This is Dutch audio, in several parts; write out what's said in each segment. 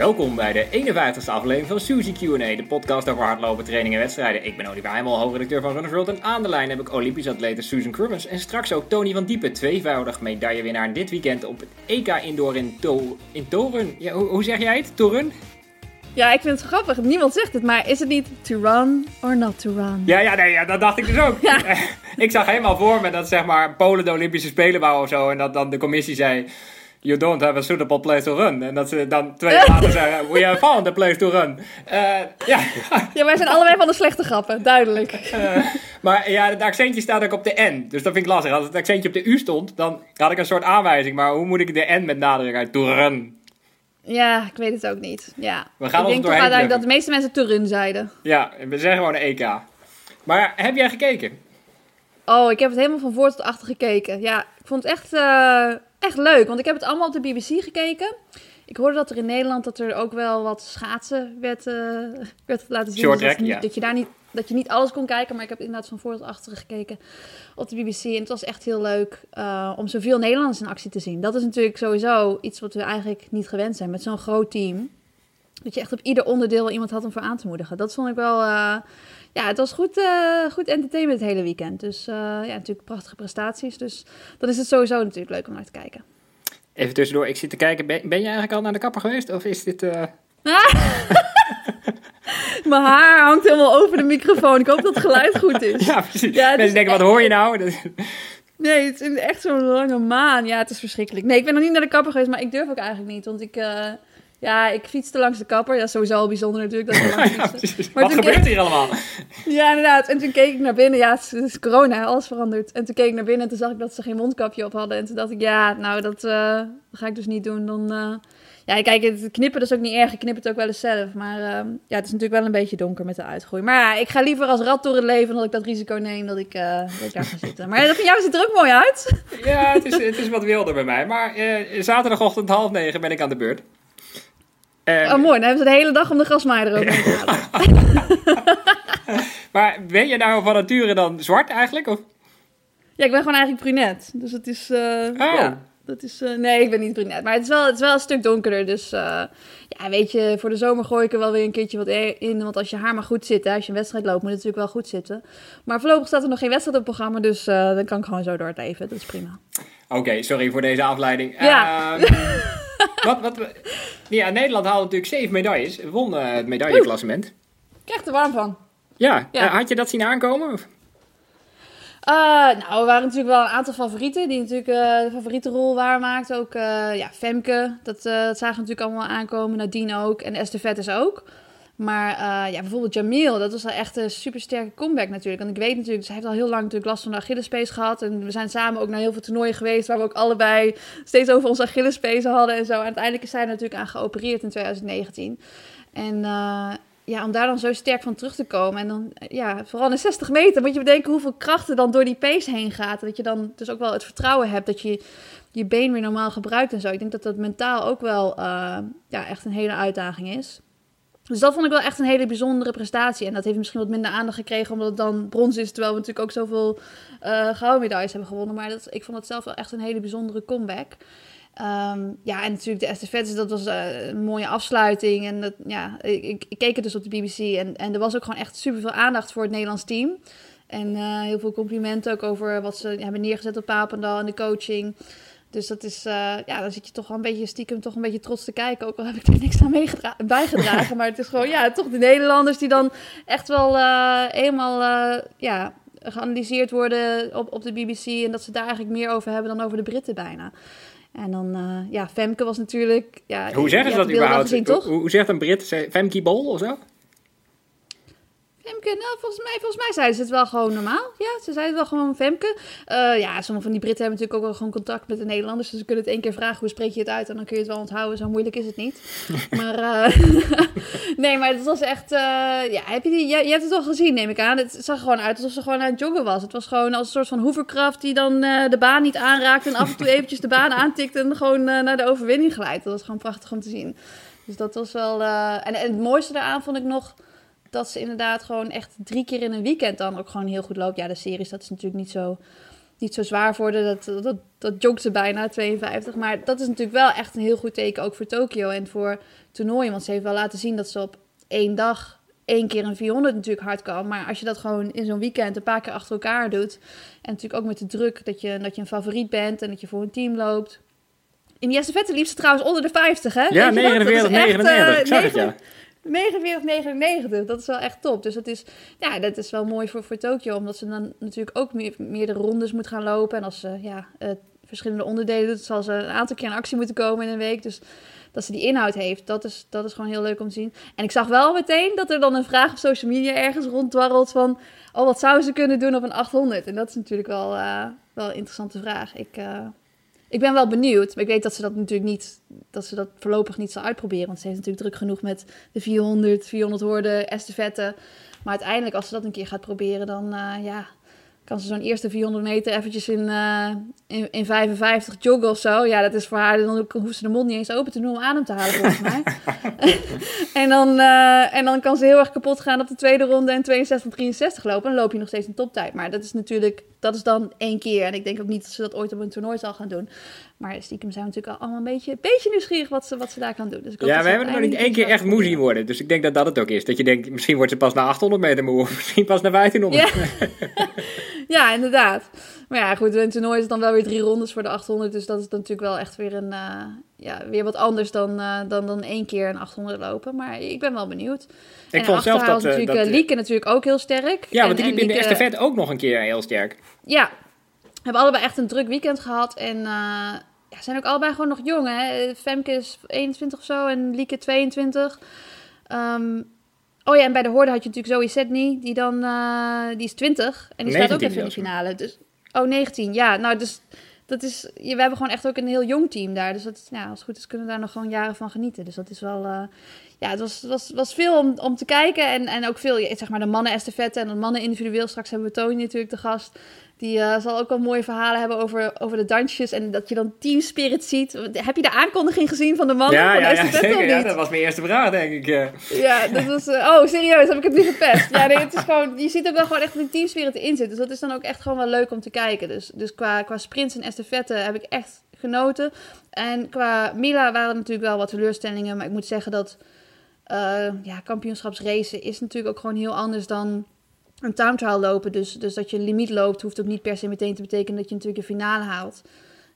Welkom bij de 51ste aflevering van Suzy Q&A, de podcast over hardlopen, training en wedstrijden. Ik ben Oliver Heimel, hoofdredacteur van Runners World en aan de lijn heb ik Olympisch atlete Susan Crummins en straks ook Tony van Diepen, tweevoudig medaillewinnaar dit weekend op het EK Indoor in, to in Toren. Ja, hoe, hoe zeg jij het? Toren? Ja, ik vind het grappig. Niemand zegt het, maar is het niet to run or not to run? Ja, ja, nee, ja dat dacht ik dus ook. ik zag helemaal voor me dat zeg maar Polen de Olympische Spelen wou of zo en dat dan de commissie zei you don't have a suitable place to run. En dat ze dan twee jaar later zeggen, we have found a place to run. Uh, ja. ja, wij zijn allebei van de slechte grappen, duidelijk. Uh, maar ja, het accentje staat ook op de N. Dus dat vind ik lastig. Als het accentje op de U stond, dan had ik een soort aanwijzing. Maar hoe moet ik de N met nadruk uit to run? Ja, ik weet het ook niet. Ja. We gaan ik denk toch uiteindelijk dat de meeste mensen to run zeiden. Ja, we zeggen gewoon een EK. Maar heb jij gekeken? Oh, ik heb het helemaal van voor tot achter gekeken. Ja, ik vond het echt... Uh echt leuk, want ik heb het allemaal op de BBC gekeken. Ik hoorde dat er in Nederland dat er ook wel wat schaatsen werd, uh, werd laten zien. Short dus dat, dat je daar niet dat je niet alles kon kijken, maar ik heb inderdaad van voor tot achter gekeken op de BBC. En het was echt heel leuk uh, om zoveel Nederlanders in actie te zien. Dat is natuurlijk sowieso iets wat we eigenlijk niet gewend zijn met zo'n groot team. Dat je echt op ieder onderdeel iemand had om voor aan te moedigen. Dat vond ik wel. Uh, ja, het was goed, uh, goed entertainment het hele weekend. Dus uh, ja, natuurlijk prachtige prestaties. Dus dan is het sowieso natuurlijk leuk om naar te kijken. Even tussendoor, ik zit te kijken. Ben, ben je eigenlijk al naar de kapper geweest? Of is dit. Mijn haar hangt helemaal over de microfoon. Ik hoop dat het geluid goed is. Ja, precies. Ja, Mensen denken, wat hoor je nou? Nee, het is echt zo'n lange maan. Ja, het is verschrikkelijk. Nee, ik ben nog niet naar de kapper geweest, maar ik durf ook eigenlijk niet. Want ik, uh, ja, ik fietste langs de kapper. Dat is sowieso al bijzonder natuurlijk. Dat langs maar Wat gebeurt hier allemaal? Ja, inderdaad. En toen keek ik naar binnen. Ja, het is corona, alles veranderd. En toen keek ik naar binnen en toen zag ik dat ze geen mondkapje op hadden. En toen dacht ik, ja, nou, dat, uh, ga ik dus niet doen. Dan, uh... ja, kijk, het knippen is ook niet erg. Ik knip het ook wel eens zelf. Maar uh, ja, het is natuurlijk wel een beetje donker met de uitgroei. Maar ja, ik ga liever als rat door het leven dat ik dat risico neem dat ik, dat ik daar ga zitten. Maar dat van jou ziet er ook mooi uit. Ja, het is, het is wat wilder bij mij. Maar zaterdagochtend half negen ben ik aan de beurt. Um, oh, mooi. Dan hebben ze de hele dag om de grasmaaier erover te halen. maar ben je nou van nature dan zwart eigenlijk? Of? Ja, ik ben gewoon eigenlijk brunet. Dus het is... Uh, oh. Ja, dat is... Uh, nee, ik ben niet brunet. Maar het is wel, het is wel een stuk donkerder. Dus uh, ja, weet je, voor de zomer gooi ik er wel weer een keertje wat in. Want als je haar maar goed zit, hè, als je een wedstrijd loopt, moet het natuurlijk wel goed zitten. Maar voorlopig staat er nog geen wedstrijd op het programma. Dus dan kan ik gewoon zo door het leven. Dat is prima. Oké, sorry voor deze afleiding. Ja. Um, wat, wat, ja, Nederland haalde natuurlijk zeven medailles. Won het medailleklassement. Ik krijg er warm van. Ja, ja. Had je dat zien aankomen? Of? Uh, nou, waren natuurlijk wel een aantal favorieten die natuurlijk de favoriete rol waarmaakten. Ook ja, Femke, dat, dat zagen natuurlijk allemaal aankomen. Nadine ook en Esther Vettes ook. Maar ja, bijvoorbeeld Jamil, dat was wel echt een supersterke comeback natuurlijk. Want ik weet natuurlijk, ze heeft al heel lang natuurlijk last van de Achillespees gehad. En we zijn samen ook naar heel veel toernooien geweest waar we ook allebei steeds over onze Achillespees hadden en zo. En uiteindelijk is zij er natuurlijk aan geopereerd in 2019. En ja, om daar dan zo sterk van terug te komen. En dan, ja, vooral in 60 meter moet je bedenken hoeveel krachten dan door die pace heen gaat. Dat je dan dus ook wel het vertrouwen hebt dat je je been weer normaal gebruikt en zo. Ik denk dat dat mentaal ook wel uh, ja, echt een hele uitdaging is. Dus dat vond ik wel echt een hele bijzondere prestatie. En dat heeft misschien wat minder aandacht gekregen, omdat het dan brons is. Terwijl we natuurlijk ook zoveel uh, gouden medailles hebben gewonnen. Maar dat, ik vond het zelf wel echt een hele bijzondere comeback. Um, ja, en natuurlijk de estafettes, dat was uh, een mooie afsluiting. En dat, ja, ik, keek het dus op de BBC. En, en er was ook gewoon echt super veel aandacht voor het Nederlands team. En uh, heel veel complimenten ook over wat ze hebben neergezet op Papendal en de coaching. Dus dat is, uh, ja, dan zit je toch wel een beetje stiekem toch een beetje trots te kijken. Ook al heb ik er niks aan bijgedragen. maar het is gewoon, ja, toch de Nederlanders die dan echt wel eenmaal, ja, geanalyseerd worden op, op de BBC. En dat ze daar eigenlijk meer over hebben dan over de Britten bijna. En dan, ja, Femke was natuurlijk... Ja, hoe zeggen ze dat überhaupt? Gezien, toch? Hoe, hoe zegt een Brit? Femke Bol of zo? Femke, nou, volgens mij, volgens mij zeiden ze het wel gewoon normaal. Ja, ze zeiden wel gewoon Femke. Uh, ja, sommige van die Britten hebben natuurlijk ook wel gewoon contact met de Nederlanders. Dus ze kunnen het één keer vragen, hoe spreek je het uit? En dan kun je het wel onthouden. Zo moeilijk is het niet. maar, uh, nee, maar het was echt... Uh, ja, heb je, die, je, je, hebt het al gezien, neem ik aan. Het zag gewoon uit alsof ze gewoon aan het joggen was. Het was gewoon als een soort van hoeverkracht die dan de baan niet aanraakt... en af en toe eventjes de baan aantikt en gewoon naar de overwinning glijdt. Dat was gewoon prachtig om te zien. Dus dat was wel... En, en het mooiste daaraan vond ik nog dat ze inderdaad gewoon echt drie keer in een weekend dan ook gewoon heel goed loopt. Ja, de series, dat is natuurlijk niet zo niet zo zwaar worden. Dat, dat, dat jogt ze bijna, 52. Maar dat is natuurlijk wel echt een heel goed teken ook voor Tokio en voor toernooien. Want ze heeft wel laten zien dat ze op één dag één keer een 400 natuurlijk hard kan. Maar als je dat gewoon in zo'n weekend een paar keer achter elkaar doet. En natuurlijk ook met de druk dat je, dat je een favoriet bent en dat je voor een team loopt. In die vette liep ze trouwens onder de 50, hè? Ja, 49, 99. ik zag het, ja. 49, 99. Dat is wel echt top. Dus dat is, ja, dat is wel mooi voor, voor Tokio. Omdat ze dan natuurlijk ook meer, meerdere rondes moet gaan lopen. En als ze ja, uh, verschillende onderdelen doet, zal ze een aantal keer in actie moeten komen in een week. Dus dat ze die inhoud heeft, dat is, dat is gewoon heel leuk om te zien. En ik zag wel meteen dat er dan een vraag op social media ergens ronddwarrelt van... Oh, wat zouden ze kunnen doen op een 800? En dat is natuurlijk wel, uh, wel een interessante vraag. Ik, uh, ik ben wel benieuwd, maar ik weet dat ze dat natuurlijk niet, dat ze dat voorlopig niet zal uitproberen. Want ze heeft natuurlijk druk genoeg met de 400, 400 woorden, estafette. Maar uiteindelijk, als ze dat een keer gaat proberen, dan uh, ja, kan ze zo'n eerste 400 meter eventjes in, uh, in, in 55 joggen of zo. Ja, dat is voor haar, dan hoeft ze de mond niet eens open te doen om adem te halen volgens mij. en, dan, uh, en dan kan ze heel erg kapot gaan op de tweede ronde en 62 63 lopen. En dan loop je nog steeds een toptijd. Maar dat is natuurlijk, dat is dan één keer. En ik denk ook niet dat ze dat ooit op een toernooi zal gaan doen. Maar stiekem zijn we natuurlijk allemaal een beetje, een beetje nieuwsgierig wat ze, wat ze daar kan doen. Dus ik ja, we hebben er nog niet één keer echt moe zien worden. Dus ik denk dat dat het ook is. Dat je denkt, misschien wordt ze pas na 800 meter moe. Of misschien pas na 1500. Ja. ja, inderdaad. Maar ja, goed, een toernooi is dan wel weer drie rondes voor de 800. Dus dat is natuurlijk wel echt weer, een, uh, ja, weer wat anders dan, uh, dan, dan één keer een 800 lopen. Maar ik ben wel benieuwd. Ik en vond zelf dat... natuurlijk dat, Lieke natuurlijk ook heel sterk. Ja, want die liep in de estafette ook nog een keer heel sterk. Ja, we hebben allebei echt een druk weekend gehad. En uh, ja, zijn ook allebei gewoon nog jong. Hè? Femke is 21 of zo en Lieke 22. Um, oh ja, en bij de Hoorde had je natuurlijk Zoe Sedney, die dan, uh, die is 20. En die staat ook even in de finale. Dus, oh, 19, ja. Nou, dus dat is, we hebben gewoon echt ook een heel jong team daar. Dus dat, ja, als het goed is kunnen we daar nog gewoon jaren van genieten. Dus dat is wel, uh, ja, het was, was, was veel om, om te kijken. En, en ook veel, zeg maar, de mannen estafette en de mannen individueel. Straks hebben we Tony natuurlijk de gast. Die uh, zal ook wel mooie verhalen hebben over, over de dansjes. En dat je dan team spirit ziet. Heb je de aankondiging gezien van de mannen? Ja, van ja, ja, zeker, ja, dat was mijn eerste vraag, denk ik. Ja, dat was... Uh, oh, serieus, heb ik het niet gepest? Ja, nee, het is gewoon... Je ziet ook wel gewoon echt die team spirit erin zit. Dus dat is dan ook echt gewoon wel leuk om te kijken. Dus, dus qua, qua sprints en estafette heb ik echt genoten. En qua Mila waren er natuurlijk wel wat teleurstellingen. Maar ik moet zeggen dat... Uh, ja, kampioenschapsracen is natuurlijk ook gewoon heel anders dan een time trial lopen. Dus, dus dat je een limiet loopt, hoeft ook niet per se meteen te betekenen dat je natuurlijk een finale haalt.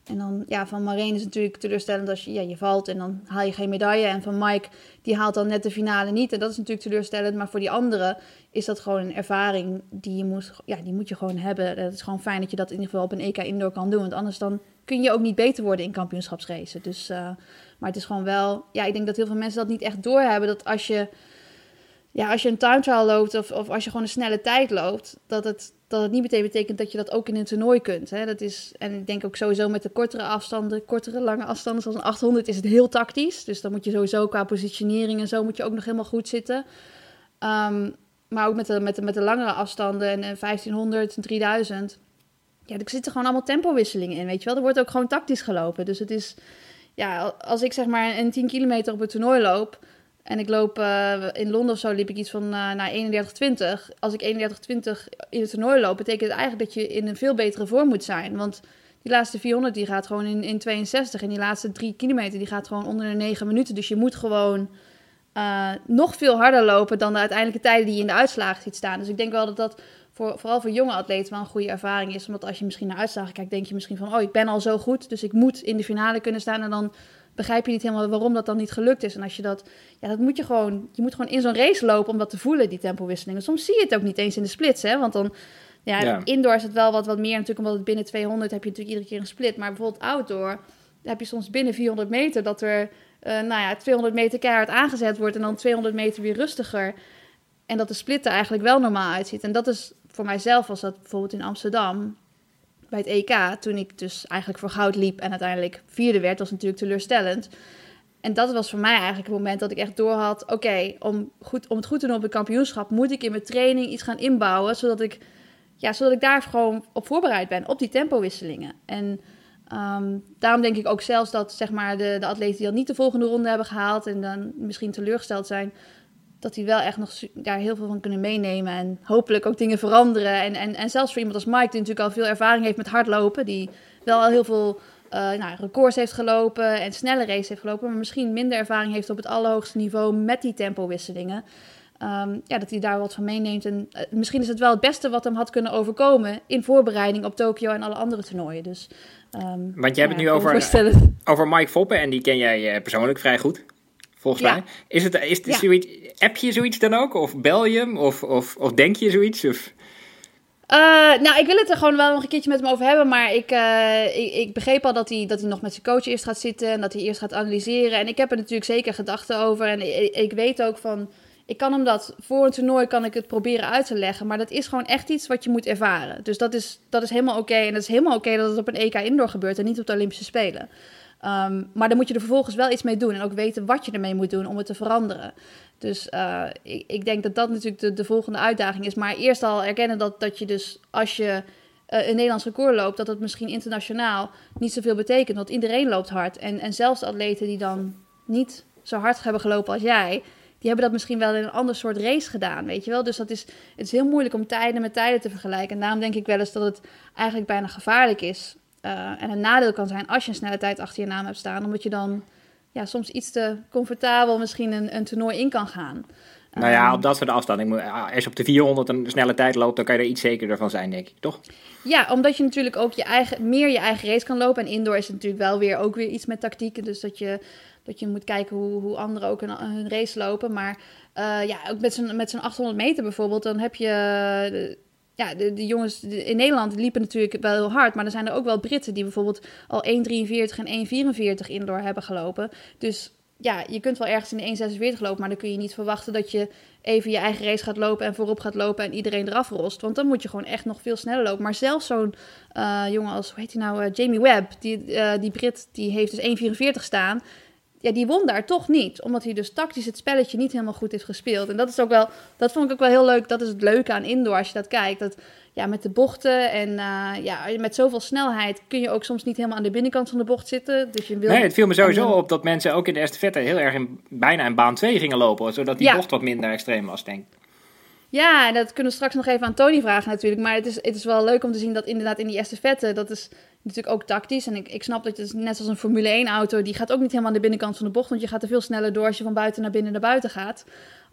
En dan, ja, van Marijn is natuurlijk teleurstellend als je, ja, je valt en dan haal je geen medaille. En van Mike, die haalt dan net de finale niet. En dat is natuurlijk teleurstellend. Maar voor die anderen is dat gewoon een ervaring die je moet, ja, die moet je gewoon hebben. Het is gewoon fijn dat je dat in ieder geval op een EK Indoor kan doen. Want anders dan kun je ook niet beter worden in kampioenschapsracen. Dus, uh, maar het is gewoon wel, ja, ik denk dat heel veel mensen dat niet echt doorhebben. Dat als je ja, als je een time trial loopt of, of als je gewoon een snelle tijd loopt, dat het, dat het niet meteen betekent dat je dat ook in een toernooi kunt. Hè? Dat is, en ik denk ook sowieso met de kortere afstanden, kortere lange afstanden, zoals een 800, is het heel tactisch. Dus dan moet je sowieso qua positionering en zo moet je ook nog helemaal goed zitten. Um, maar ook met de, met, de, met de langere afstanden en 1500, 3000. Ja, er zitten gewoon allemaal tempowisselingen in, weet je wel. Er wordt ook gewoon tactisch gelopen. Dus het is, ja, als ik zeg maar een 10 kilometer op een toernooi loop en ik loop uh, in Londen of zo, liep ik iets van uh, naar 31,20. Als ik 31,20 in het toernooi loop, betekent het eigenlijk dat je in een veel betere vorm moet zijn. Want die laatste 400 die gaat gewoon in, in 62. En die laatste 3 kilometer die gaat gewoon onder de 9 minuten. Dus je moet gewoon uh, nog veel harder lopen dan de uiteindelijke tijden die je in de uitslagen ziet staan. Dus ik denk wel dat dat voor, vooral voor jonge atleten wel een goede ervaring is. Omdat als je misschien naar uitslagen kijkt, denk je misschien van... oh, ik ben al zo goed, dus ik moet in de finale kunnen staan. En dan begrijp je niet helemaal waarom dat dan niet gelukt is. En als je dat, ja, dat moet je gewoon, je moet gewoon in zo'n race lopen om dat te voelen, die tempowisselingen. Soms zie je het ook niet eens in de splits, hè, want dan, ja, ja. indoor is het wel wat, wat meer natuurlijk, omdat het binnen 200 heb je natuurlijk iedere keer een split. Maar bijvoorbeeld outdoor heb je soms binnen 400 meter dat er, uh, nou ja, 200 meter keihard aangezet wordt en dan 200 meter weer rustiger. En dat de split er eigenlijk wel normaal uitziet. En dat is voor mijzelf, was dat bijvoorbeeld in Amsterdam, bij het EK, toen ik dus eigenlijk voor goud liep en uiteindelijk vierde werd, was natuurlijk teleurstellend. En dat was voor mij eigenlijk het moment dat ik echt doorhad, oké, om, goed, om het goed te doen op het kampioenschap, moet ik in mijn training iets gaan inbouwen, zodat ik, ja, zodat ik daar gewoon op voorbereid ben, op die tempowisselingen. En um, daarom denk ik ook zelfs dat zeg maar, de, de atleten die al niet de volgende ronde hebben gehaald en dan misschien teleurgesteld zijn, dat die wel echt nog daar heel veel van kunnen meenemen. En hopelijk ook dingen veranderen. En, en, en zelfs voor iemand als Mike, die natuurlijk al veel ervaring heeft met hardlopen. Die wel al heel veel uh, nou, records heeft gelopen en snelle races heeft gelopen. Maar misschien minder ervaring heeft op het allerhoogste niveau met die tempowisselingen. Um, ja, dat hij daar wat van meeneemt. En uh, misschien is het wel het beste wat hem had kunnen overkomen in voorbereiding op Tokio en alle andere toernooien. Dus, um, Want jij hebt het nu over, over Mike Foppen en die ken jij uh, persoonlijk vrij goed volgens ja. mij. Is het, is het ja. zoiets, app je zoiets dan ook? Of bel je hem? Of, of, of denk je zoiets? Of... Uh, nou, ik wil het er gewoon wel nog een keertje met hem over hebben. Maar ik, uh, ik, ik, begreep al dat hij, dat hij nog met zijn coach eerst gaat zitten. En dat hij eerst gaat analyseren. En ik heb er natuurlijk zeker gedachten over. En ik, ik weet ook van. Ik kan hem dat voor een toernooi kan ik het proberen uit te leggen. Maar dat is gewoon echt iets wat je moet ervaren. Dus dat is, dat is helemaal oké. En dat is helemaal oké dat het op een EK Indoor gebeurt en niet op de Olympische Spelen. Um, maar dan moet je er vervolgens wel iets mee doen en ook weten wat je ermee moet doen om het te veranderen. Dus uh, ik, ik, denk dat dat natuurlijk de, de, volgende uitdaging is. Maar eerst al erkennen dat, dat je dus als je uh, een Nederlands record loopt, dat het misschien internationaal niet zoveel betekent. Want iedereen loopt hard. En, en zelfs de atleten die dan niet zo hard hebben gelopen als jij, die hebben dat misschien wel in een ander soort race gedaan, weet je wel. Dus dat is, het is heel moeilijk om tijden met tijden te vergelijken. En daarom denk ik wel eens dat het eigenlijk bijna gevaarlijk is uh, en een nadeel kan zijn als je een snelle tijd achter je naam hebt staan, omdat je dan ja, soms iets te comfortabel misschien een, een toernooi in kan gaan. Nou ja, op dat soort afstand. Als je op de 400 een snelle tijd loopt, dan kan je er iets zekerder van zijn, denk ik, toch? Ja, omdat je natuurlijk ook je eigen, meer je eigen race kan lopen. En indoor is het natuurlijk wel weer ook weer iets met tactieken. Dus dat je, dat je moet kijken hoe, hoe anderen ook hun, race lopen. Maar uh, ja, ook met zo'n, met zo'n 800 meter bijvoorbeeld, dan heb je ja, de, jongens in Nederland liepen natuurlijk wel heel hard. Maar er zijn er ook wel Britten die bijvoorbeeld al 1,43 en 1,44 indoor hebben gelopen. Dus ja, je kunt wel ergens in de 1,46 lopen. Maar dan kun je niet verwachten dat je even je eigen race gaat lopen en voorop gaat lopen en iedereen eraf rost. Want dan moet je gewoon echt nog veel sneller lopen. Maar zelfs zo'n uh, jongen als, hoe heet hij nou, uh, Jamie Webb, die, uh, die Brit, die heeft dus 1,44 staan ja, die won daar toch niet. Omdat hij dus tactisch het spelletje niet helemaal goed heeft gespeeld. En dat is ook wel, dat vond ik ook wel heel leuk. Dat is het leuke aan indoor als je dat kijkt. Dat ja, met de bochten en uh, ja, met zoveel snelheid kun je ook soms niet helemaal aan de binnenkant van de bocht zitten. Dus je wil... Nee, het viel me sowieso op dat mensen ook in de eerste vette heel erg in, bijna in baan 2 gingen lopen. Zodat die bocht wat minder extreem was, denk ik. Ja, dat kunnen we straks nog even aan Tony vragen natuurlijk. Maar het is, het is wel leuk om te zien dat inderdaad in die eerste vette, dat is natuurlijk ook tactisch. En ik, ik snap dat het net zoals een Formule 1 auto, die gaat ook niet helemaal aan de binnenkant van de bocht. Want je gaat er veel sneller door als je van buiten naar binnen naar buiten gaat.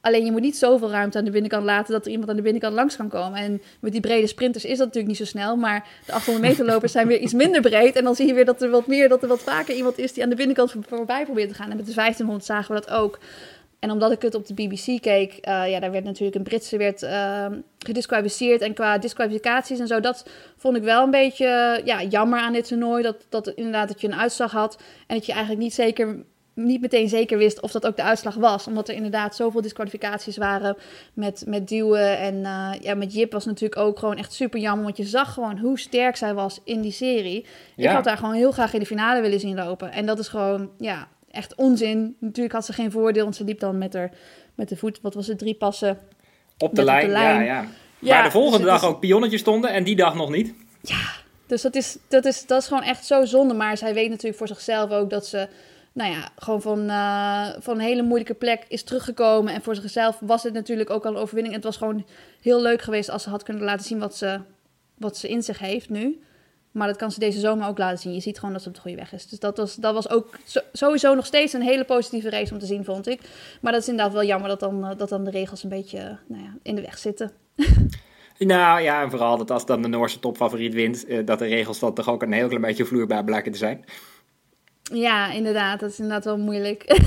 Alleen je moet niet zoveel ruimte aan de binnenkant laten dat er iemand aan de binnenkant langs kan komen. En met die brede sprinters is dat natuurlijk niet zo snel. Maar de 800 meter lopers zijn weer iets minder breed. En dan zie je weer dat er wat meer, dat er wat vaker iemand is die aan de binnenkant voorbij probeert te gaan. En met de 1500 zagen we dat ook. En omdat ik het op de BBC keek, uh, ja, daar werd natuurlijk een Britse werd, uh, gedisqualificeerd. En qua disqualificaties en zo, dat vond ik wel een beetje ja, jammer aan dit toernooi. Dat, dat inderdaad dat je een uitslag had en dat je eigenlijk niet, zeker, niet meteen zeker wist of dat ook de uitslag was. Omdat er inderdaad zoveel disqualificaties waren met, met duwen. En uh, ja, met Jip was natuurlijk ook gewoon echt super jammer. Want je zag gewoon hoe sterk zij was in die serie. Ja. Ik had daar gewoon heel graag in de finale willen zien lopen. En dat is gewoon, ja, echt onzin. Natuurlijk had ze geen voordeel, want ze liep dan met, haar, met de voet, wat was het, drie passen. Op de, lijn, Ja, ja. ja. Waar de volgende dus dag ook pionnetjes stonden en die dag nog niet. Ja, dus dat is, dat, is, dat is gewoon echt zo zonde. Maar zij weet natuurlijk voor zichzelf ook dat ze, nou ja, gewoon van, uh, van een hele moeilijke plek is teruggekomen. En voor zichzelf was het natuurlijk ook al een overwinning. Het was gewoon heel leuk geweest als ze had kunnen laten zien wat ze, wat ze in zich heeft nu. Maar dat kan ze deze zomer ook laten zien. Je ziet gewoon dat ze op de goede weg is. Dus dat was, dat was ook sowieso nog steeds een hele positieve race om te zien, vond ik. Maar dat is inderdaad wel jammer dat dan, eh, dat dan de regels een beetje nou ja, in de weg zitten. Nou ja, en vooral dat als dan de Noorse topfavoriet wint, eh, dat de regels dan toch ook een heel klein beetje vloeibaar blijken te zijn. Ja, inderdaad. Dat is inderdaad wel moeilijk.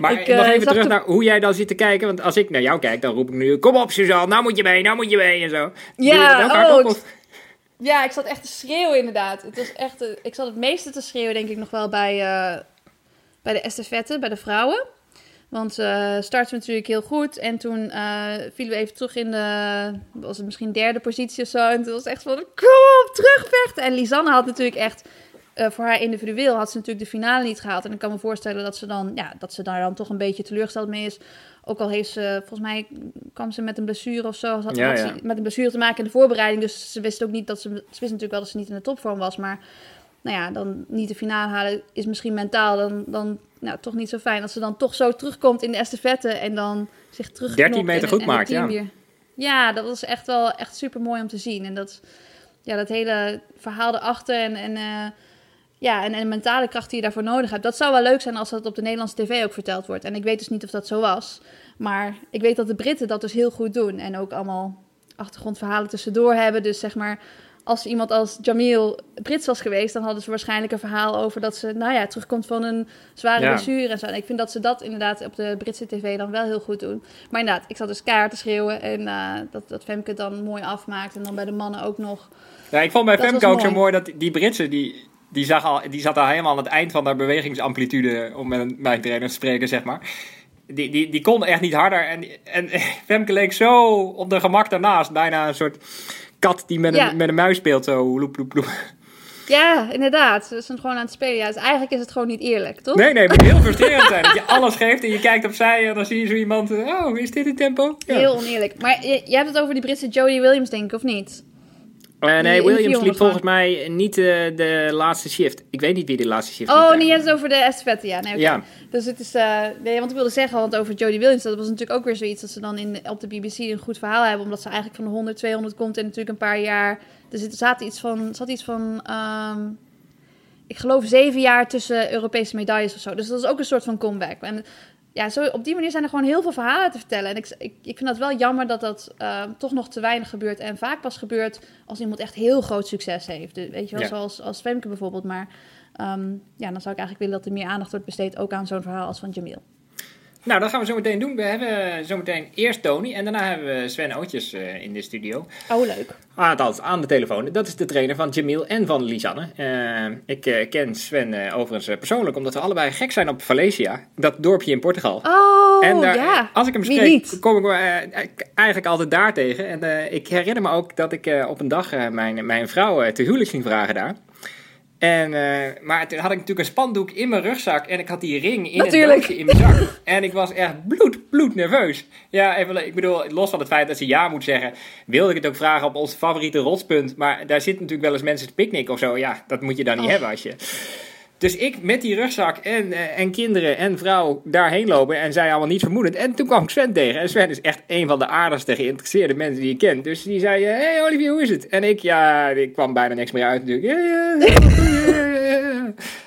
Maar ik, nog even terug naar hoe jij dan zit te kijken. Want als ik naar jou kijk, dan roep ik nu: Kom op, Suzanne, nou moet je mee, nou moet je mee en zo. Ja, oh, ja, ik zat echt te schreeuwen inderdaad. Het was echt, uh, ik zat het meeste te schreeuwen denk ik nog wel bij, uh, bij de estafette, bij de vrouwen. Want uh, starten we natuurlijk heel goed. En toen uh, vielen we even terug in de, was het misschien derde positie of zo. En toen was het echt van, kom op, terugvechten. En Lisanne had natuurlijk echt, voor haar individueel had ze natuurlijk de finale niet gehaald. En ik kan me voorstellen dat ze dan, ja, dat ze daar dan toch een beetje teleurgesteld mee is. Ook al heeft ze, volgens mij kwam ze met een blessure of zo. Had, ja, ja. met een blessure te maken in de voorbereiding. Dus ze wist ook niet dat ze. Ze wist natuurlijk wel dat ze niet in de topvorm was. Maar nou ja, dan niet de finale halen is misschien mentaal. Dan, dan nou, toch niet zo fijn. Als ze dan toch zo terugkomt in de estafette en dan zich terug 13 meter goed maakt, ja. Weer... Ja, dat was echt wel echt super mooi om te zien. En dat, ja, dat hele verhaal erachter en, en, uh, ja, en, en mentale kracht die je daarvoor nodig hebt. Dat zou wel leuk zijn als dat op de Nederlandse tv ook verteld wordt. En ik weet dus niet of dat zo was. Maar ik weet dat de Britten dat dus heel goed doen. En ook allemaal achtergrondverhalen tussendoor hebben. Dus zeg maar, als iemand als Jamil Brits was geweest, dan hadden ze waarschijnlijk een verhaal over dat ze, nou ja, terugkomt van een zware ja. blessure en zo. En ik vind dat ze dat inderdaad op de Britse tv dan wel heel goed doen. Maar inderdaad, ik zat dus te schreeuwen en uh, dat, dat Femke dan mooi afmaakt. En dan bij de mannen ook nog. Ja, ik vond bij Femke ook zo mooi dat die Britse, die, die, zag al, die zat al helemaal aan het eind van haar bewegingsamplitude, om met een trainer te spreken, zeg maar. Die, die, die kon echt niet harder. En, en Femke leek zo op de gemak daarnaast. Bijna een soort kat die met, een, met een muis speelt. Zo loep, loep, loep. Ja, inderdaad. Ze zijn gewoon aan het spelen. Ja, dus eigenlijk is het gewoon niet eerlijk, toch? Nee, nee, het moet heel frustrerend zijn. Dat je alles geeft en je kijkt opzij en dan zie je zo iemand... Oh, is dit het tempo? Ja. Heel oneerlijk. Maar je, je hebt het over die Britse Jodie Williams, denk ik, of niet? Uh, nee, Williams liep volgens mij niet uh, de laatste shift. Ik weet niet wie de laatste shift Oh, nee, het over de estafette, ja. Nee, okay. ja. Dus het is... Uh, nee, want ik wilde zeggen, want over Jodie Williams... dat was natuurlijk ook weer zoiets dat ze dan in, op de BBC een goed verhaal hebben... omdat ze eigenlijk van de 100, 200 komt en natuurlijk een paar jaar... Er zit, zat iets van... Zat iets van um, ik geloof zeven jaar tussen Europese medailles of zo. Dus dat is ook een soort van comeback. En ja, zo, op die manier zijn er gewoon heel veel verhalen te vertellen. En ik, ik, ik vind dat wel jammer dat dat uh, toch nog te weinig gebeurt. En vaak pas gebeurt als iemand echt heel groot succes heeft. Dus, weet je wel, ja. zoals als Femke bijvoorbeeld. Maar um, ja, dan zou ik eigenlijk willen dat er meer aandacht wordt besteed... ook aan zo'n verhaal als van Jamil. Nou, dat gaan we zo meteen doen. We hebben zo meteen eerst Tony en daarna hebben we Sven Ootjes uh, in de studio. Oh, leuk. Althans, aan de telefoon. Dat is de trainer van Jamil en van Lisanne. Uh, ik uh, ken Sven overigens persoonlijk, omdat we allebei gek zijn op Valencia. Dat dorpje in Portugal. Oh, en daar, ja. Als ik hem spreek, kom ik eigenlijk altijd daar tegen. En ik herinner me ook dat ik op een dag mijn, mijn vrouw te huwelijk ging vragen daar. En, uh, maar toen had ik natuurlijk een spandoek in mijn rugzak en ik had die ring in Natuurlijk. het doosje in mijn zak. En ik was echt bloed, bloed nerveus. Ja, even, ik bedoel, los van het feit dat ze ja moet zeggen, wilde ik het ook vragen op ons favoriete rotspunt. Maar daar zitten natuurlijk wel eens mensen te picknick of zo. Ja, dat moet je dan niet Oh. hebben als je... Dus ik met die rugzak en, uh, en kinderen en vrouw daarheen lopen en zij allemaal niet vermoedend. En toen kwam ik Sven tegen. En Sven is echt een van de aardigste geïnteresseerde mensen die je kent. Dus die zei, hé hey Olivier, hoe is het? En ik, ja, ik kwam bijna niks meer uit natuurlijk.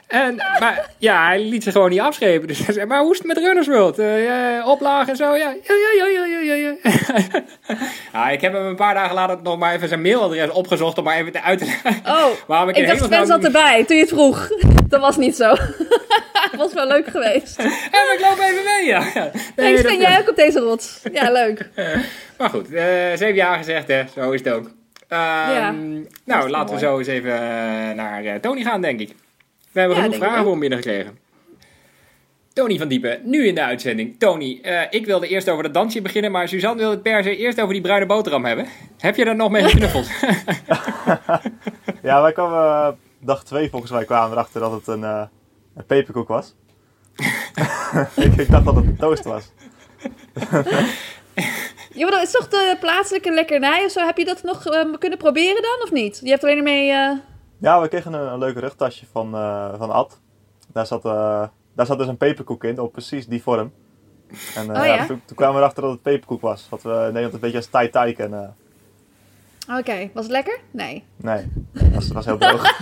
En, maar ja, hij liet ze gewoon niet afschepen. Dus hij zei, maar hoe is het met Runners World? Uh, ja, oplagen en zo? Ja, ja, ja, ja, ja, ja, ja. ik heb hem een paar dagen later nog maar even zijn mailadres opgezocht om maar even te uit te leggen. Oh, Waarom ik, ik dacht Sven zat erbij toen je het vroeg. Dat was niet zo. Dat was wel leuk geweest. Maar ik loop even mee, ja. ja. Nee, Sven, jij ook op deze rots. Ja, leuk. maar goed, uh, zeven jaar gezegd, hè. Zo is het ook. Um, Ja, nou, laten we zo eens even uh, naar uh, Tony gaan, denk ik. We hebben Ja, genoeg vragen voor hem binnengekregen. Tony van Diepen, nu in de uitzending. Tony, eh, ik wilde eerst over dat dansje beginnen, maar Suzanne wilde het per se eerst over die bruine boterham hebben. Heb je daar nog mee geknuffeld? Ja, wij kwamen eh, dag twee volgens mij kwamen we erachter dat het een, eh, een peperkoek was. ik, ik dacht dat het een toast was. Ja, maar dat is toch de plaatselijke lekkernij of zo? Heb je dat nog kunnen proberen dan of niet? Je hebt alleen ermee... eh, Ja, we kregen een, een leuk rugtasje van, eh, van Ad. Daar zat, eh, daar zat dus een peperkoek in, op precies die vorm. En eh, Oh, ja? toen, toen kwamen we erachter dat het peperkoek was. Wat we in Nederland een beetje als tai tai kennen. Oké, was het lekker? Nee. Nee, dat was, was heel droog.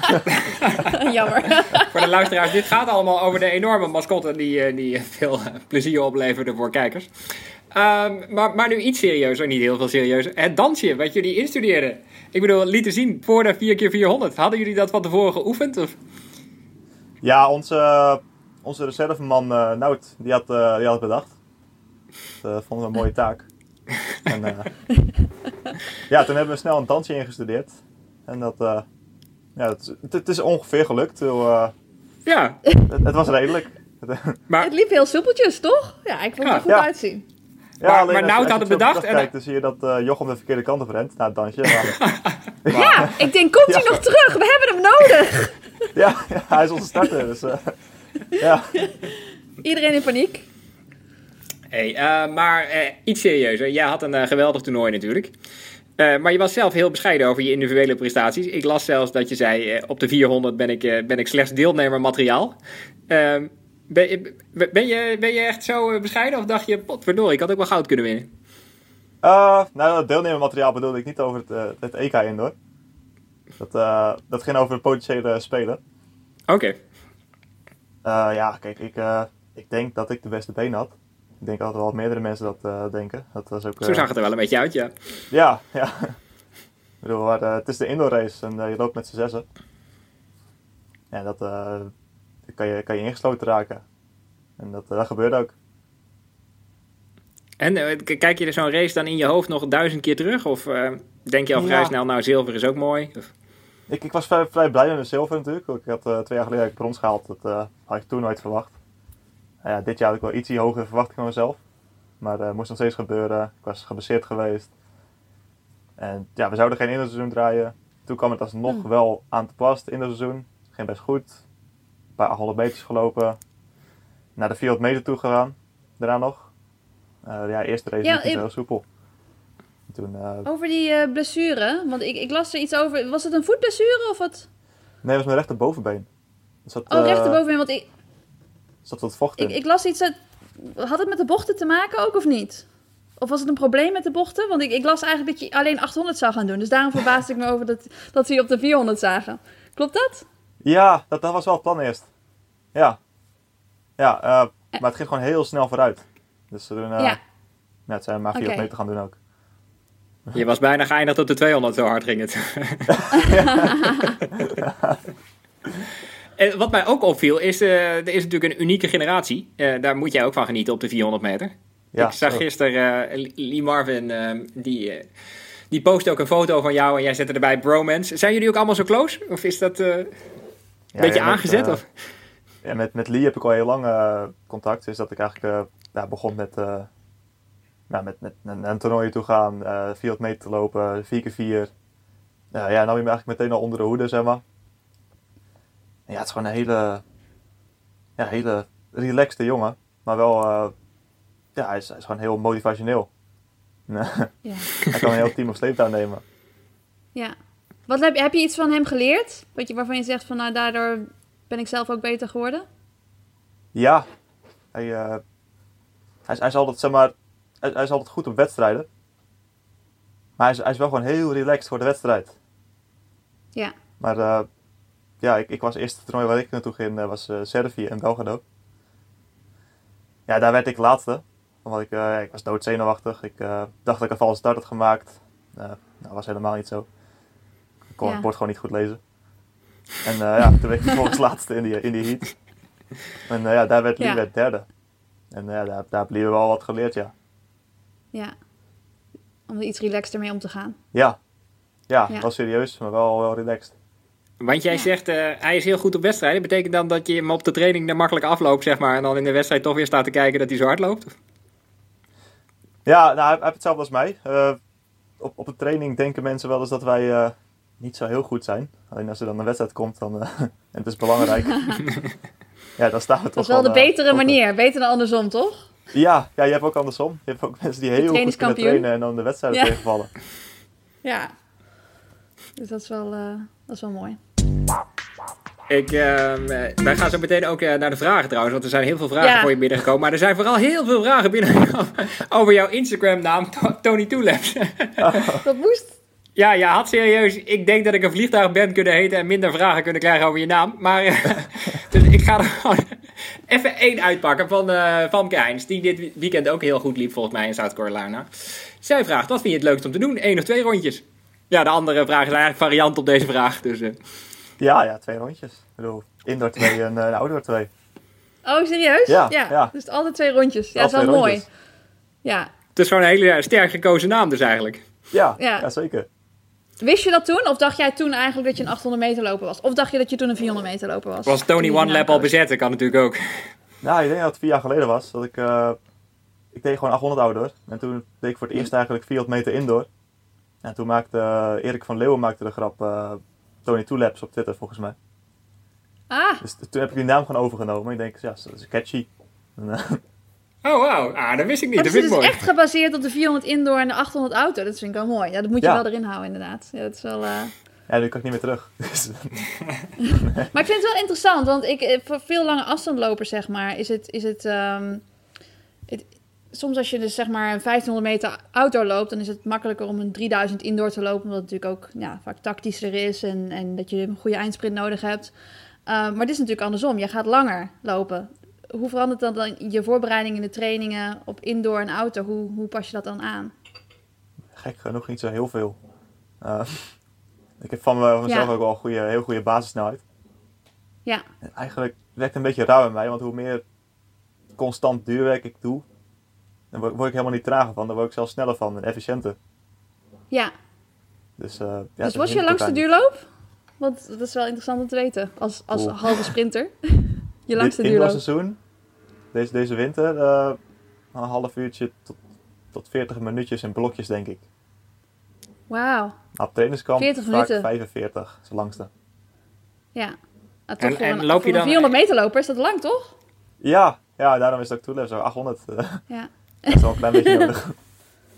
Jammer. voor de luisteraars, dit gaat allemaal over de enorme mascotte die, eh, die veel plezier opleverde voor kijkers. Ehm, maar, maar nu iets serieuzer, niet heel veel serieuzer. Het dansje wat jullie instudeerden. Ik bedoel, lieten zien voor de 4x400. Hadden jullie dat van tevoren geoefend? Of? Ja, onze, onze reserveman uh, Nout, die had, uh, die had het bedacht. Dat uh, vonden we een mooie taak. En, uh, ja, toen hebben we snel een dansje ingestudeerd. En dat, uh, ja, het, het, is ongeveer gelukt. Uh, ja. Het, het, was redelijk. maar, het liep heel soepeltjes, toch? Ja, ik vond het er goed ja. uitzien. Ja, maar, maar Nout had het bedacht. En kijkt, dan zie je dat uh, Jochem de verkeerde kant op rent na het dansje. Ja, ik denk, komt hij nog terug? We hebben hem nodig. ja, ja, hij is onze starter. Dus, uh, ja. Iedereen in paniek. Hey, uh, maar iets serieuzer. Jij had een geweldig toernooi natuurlijk. Uh, maar je was zelf heel bescheiden over je individuele prestaties. Ik las zelfs dat je zei: uh, op de 400 ben ik, uh, ben ik slechts deelnemer materiaal. Ehm, Ben, je- ben, je, ben je echt zo eh, bescheiden of dacht je, potverdorie, ik had ook wel goud kunnen winnen? Eh, nou, dat deelnemermateriaal bedoelde ik niet over het, eh, het EK indoor. Dat, eh, dat ging over de potentiële spelen. Oké. Ja, kijk, ik, ik denk dat ik de beste been had. Ik denk altijd wel meerdere mensen dat denken. Dat was ook, Zo zag het er wel een beetje uit, ja. Ja, ja. ik bedoel, maar, het is de indoor race en je loopt met z'n zessen. Ja, dat dan kan, je, kan je ingesloten raken. En dat, eh, dat gebeurde ook. En eh, kijk je er zo'n race dan in je hoofd nog duizend keer terug? Of eh, denk je al vrij Ja. snel, nou, zilver is ook mooi? Of- Ik, ik was vrij, vrij blij met mijn zilver natuurlijk. Ik had eh, twee jaar geleden ik brons gehaald. Dat eh, had ik toen nooit verwacht. Nou ja, dit jaar had ik wel iets hogere verwachting van mezelf. Maar het moest nog steeds gebeuren. Ik was geblesseerd geweest. En ja, we zouden geen indoor draaien. Toen kwam het alsnog Hmm. wel aan te pas, het indoor ging best goed. Paar 100 meters gelopen. Naar de 400 meter toe gegaan. Daarna nog. Eh ja, eerste race Ja, heel soepel. Toen, eh, Over die eh, blessure, want ik, ik las er iets over. Was het een voetblessure of wat? nee, het was mijn rechterbovenbeen. Er zat, Oh, rechterbovenin, want ik, zat wat vocht in. ik, ik las iets uit... Had het met de bochten te maken ook of niet? Of was het een probleem met de bochten? Want ik, ik las eigenlijk dat je alleen 800 zou gaan doen. Dus daarom verbaasde ik me over dat, dat we je op de 400 zagen. Klopt dat? Ja, dat, dat was wel het plan eerst. Ja. Ja, eh, maar het ging gewoon heel snel vooruit. Dus toen, eh Ja. ja, het zijn maar 400 Oké. meter gaan doen ook. Je was bijna geëindigd op de 200, zo hard ging het. En wat mij ook opviel, is eh, er is natuurlijk een unieke generatie. Eh, daar moet jij ook van genieten op de 400 meter. Ja, ik zag gisteren eh, Lee Marvin, eh, die, eh, die postte ook een foto van jou en jij zette erbij bromance. Zijn jullie ook allemaal zo close? Of is dat eh, een Ja, beetje met, aangezet? eh, of? Ja, met, met Lee heb ik al heel lang eh, contact. Dus dat ik eigenlijk eh, ja, begon met, eh ja, met, met, een toernooi toe gaan. eh 400 meter te lopen, 4x4. Ja, ja, nou ben je eigenlijk meteen al onder de hoede, zeg maar. En ja, het is gewoon een hele, ja, hele relaxte jongen. Maar wel, ja, hij is, hij is gewoon heel motivationeel. Ja. hij kan een heel team op sleeptouw nemen. ja. Wat heb, heb je iets van hem geleerd? Wat je, waarvan je zegt van nou, daardoor ben ik zelf ook beter geworden? Ja, hij, eh, hij, hij is altijd, zeg maar, hij, hij is altijd goed op wedstrijden. Maar hij is, hij is wel gewoon heel relaxed voor de wedstrijd. Ja. Maar eh, ja, ik, ik was eerst het toernooi waar ik naartoe ging, eh, was Servië en Belgrado. Ja, daar werd ik laatste. Omdat ik, eh, ik was doodzenuwachtig. Ik eh, dacht dat ik een valse start had gemaakt. Dat was helemaal niet zo. Ik kon Ja. het bord gewoon niet goed lezen. En eh, ja, toen werd ik vervolgens laatste in die, in die heat. En eh, ja, daar werd Lee Ja. werd derde. En eh, ja, daar, daar heb we wel wat geleerd, ja. Ja. Om er iets relaxter mee om te gaan. Ja, ja, Ja. wel serieus, maar wel, wel relaxed. Want jij Ja. zegt, eh, hij is heel goed op wedstrijden. Betekent dan dat je hem op de training er makkelijk afloopt, zeg maar. En dan in de wedstrijd toch weer staat te kijken dat hij zo hard loopt? Ja, nou, hij, hij heeft hetzelfde als mij. Eh, op, op de training denken mensen wel eens dat wij eh, niet zo heel goed zijn. Alleen als er dan een wedstrijd komt dan, eh, en het is belangrijk. ja, dan staan we toch Dat is wel de eh, betere manier. Beter dan andersom, toch? Ja, ja, je hebt ook andersom. Je hebt ook mensen die heel goed kunnen trainen en dan de wedstrijden Ja. tegenvallen. Ja. Dus dat is wel, eh, dat is wel mooi. Ik, ehm, eh, wij gaan zo meteen ook naar de vragen trouwens, want er zijn heel veel vragen Ja. voor je binnengekomen. Maar er zijn vooral heel veel vragen binnengekomen over jouw Instagram-naam, To- Tony Toelaps. Dat moest. Ja, ja, had serieus. Ik denk dat ik een vliegtuig ben kunnen heten en minder vragen kunnen krijgen over je naam. Maar eh, dus ik ga er gewoon even één uitpakken van eh Famke Heijns, die dit weekend ook heel goed liep volgens mij in South Carolina. Zij vraagt, wat vind je het leukst om te doen? Eén of twee rondjes? Ja, de andere vraag is eigenlijk variant op deze vraag. Dus, eh, Ja, ja, twee rondjes. Ik bedoel, indoor twee en uh, outdoor twee. Oh, serieus? Ja, ja. Dus altijd twee rondjes. Ja, dat is wel mooi. rondjes. Ja. het is gewoon een hele sterk gekozen naam dus eigenlijk. Ja, Ja. ja. zeker. Wist je dat toen? Of dacht jij toen eigenlijk dat je een 800 meter loper was? Of dacht je dat je toen een 400 meter loper was? Was Tony One Lap al bezet? Dat kan natuurlijk ook. Nou, ik denk dat het vier jaar geleden was. Dat ik, eh, ik deed gewoon 800 outdoor. En toen deed ik voor het eerst eigenlijk 400 meter indoor. En toen maakte eh, Erik van Leeuwen maakte de grap eh, Tony Two Laps op Twitter volgens mij. Ah, Dus toen heb ik die naam gewoon overgenomen. Ik denk, ja, dat is catchy. En, Oh, wauw. Ah, dat wist ik niet. dat Dat is vind ik dus mooi. echt gebaseerd op de 400 indoor en de 800 auto. Dat vind ik wel mooi. Ja, dat moet je Ja. wel erin houden inderdaad. Ja, dat is wel... eh, Ja, nu kan ik niet meer terug. Dus, Maar ik vind het wel interessant, want ik, eh, voor veel lange afstandlopers, zeg maar, is het, is het, ehm, het- Soms als je dus zeg maar een 1500 meter outdoor loopt, dan is het makkelijker om een 3000 indoor te lopen, omdat het natuurlijk ook ja, vaak tactischer is en, en dat je een goede eindsprint nodig hebt. Uh, maar dit is natuurlijk andersom. Je gaat langer lopen. Hoe verandert dat dan je voorbereiding in de trainingen op indoor en outdoor? Hoe, hoe pas je dat dan aan? Gek genoeg niet zo heel veel. Uh, ik heb van, me, van mezelf Ja. ook wel een goede, heel goede basissnelheid. Ja, En eigenlijk werkt het een beetje rauw in mij, want hoe meer constant duurwerk ik doe, dan word word ik helemaal niet trager van. Dan word ik zelfs sneller van en efficiënter. ja. Dus, uh, ja, dus vind je langste duurloop? Want dat is wel interessant om te weten, als, als halve sprinter. je langste duurloop. indoorseizoen, deze, deze winter, uh, een half uurtje tot, tot 40 minuutjes in blokjes, denk ik. Wauw, Nou, op trainingskamp 40 vaak minuten. 45, is de langste. ja. Ah, En- toch voor en een, loop je voor een dan- 400 meter loper is dat lang, toch? Ja, ja, daarom is het ook toelef zo 800. eh, Ja. dat is wel een klein beetje nodig.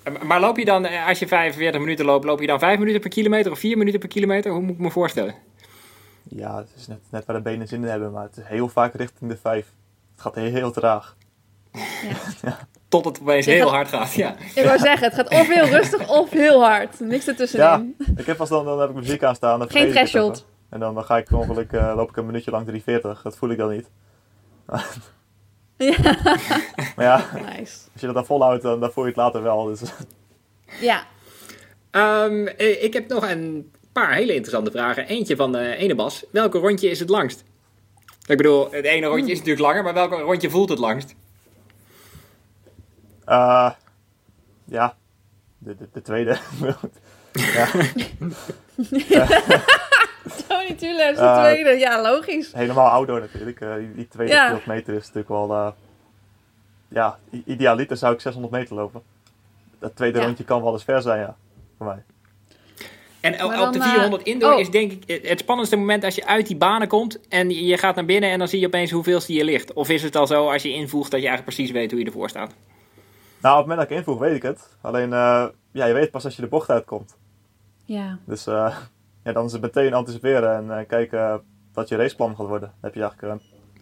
Eh, Maar loop je dan, eh, als je 45 minuten loopt, loop je dan 5 minuten per kilometer of 4 minuten per kilometer? Hoe moet ik me voorstellen? Ja, het is net, net waar de benen zin in hebben, maar het is heel vaak richting de 5. Het gaat heel, heel traag. Tot het opeens heel gaat- hard gaat, ja. Ik wou zeggen, het gaat of heel rustig of heel hard. Niks Ja, ertussenin. ik heb pas dan, dan heb ik muziek aan staan. dan Geen threshold. En dan, dan ga ik per ongeluk, eh, loop ik een minuutje lang 340. Dat voel ik dan niet. Ja. Maar ja, Nice. als je dat dan volhoudt, dan, dan voel je het later wel. Dus Ja, Ehm, eh, ik heb nog een paar hele interessante vragen. Eentje van de ene Bas. Welke rondje is het langst? Ik bedoel, het ene rondje is natuurlijk langer, maar welke rondje voelt het langst? eh, ja, de, de, de tweede. ja, Tony is de Eh, tweede. Ja, logisch. helemaal outdoor natuurlijk. Eh, die, die tweede Ja. kilometer is natuurlijk wel... eh, ja, idealiter zou ik 600 meter lopen. Dat tweede Ja. rondje kan wel eens ver zijn, ja. Voor mij. En op de dan, eh, 400 indoor oh. is denk ik het- spannendste moment als je uit die banen komt en je gaat naar binnen en dan zie je opeens hoeveelste je ligt. Of is het al zo als je invoegt dat je eigenlijk precies weet hoe je ervoor staat? Nou, op het moment dat ik invoeg, weet ik het. Alleen, eh, ja, je weet pas als je de bocht uitkomt. Ja, Dus eh, ja, dan is het meteen anticiperen en eh, kijken wat je raceplan gaat worden. Daar heb je eigenlijk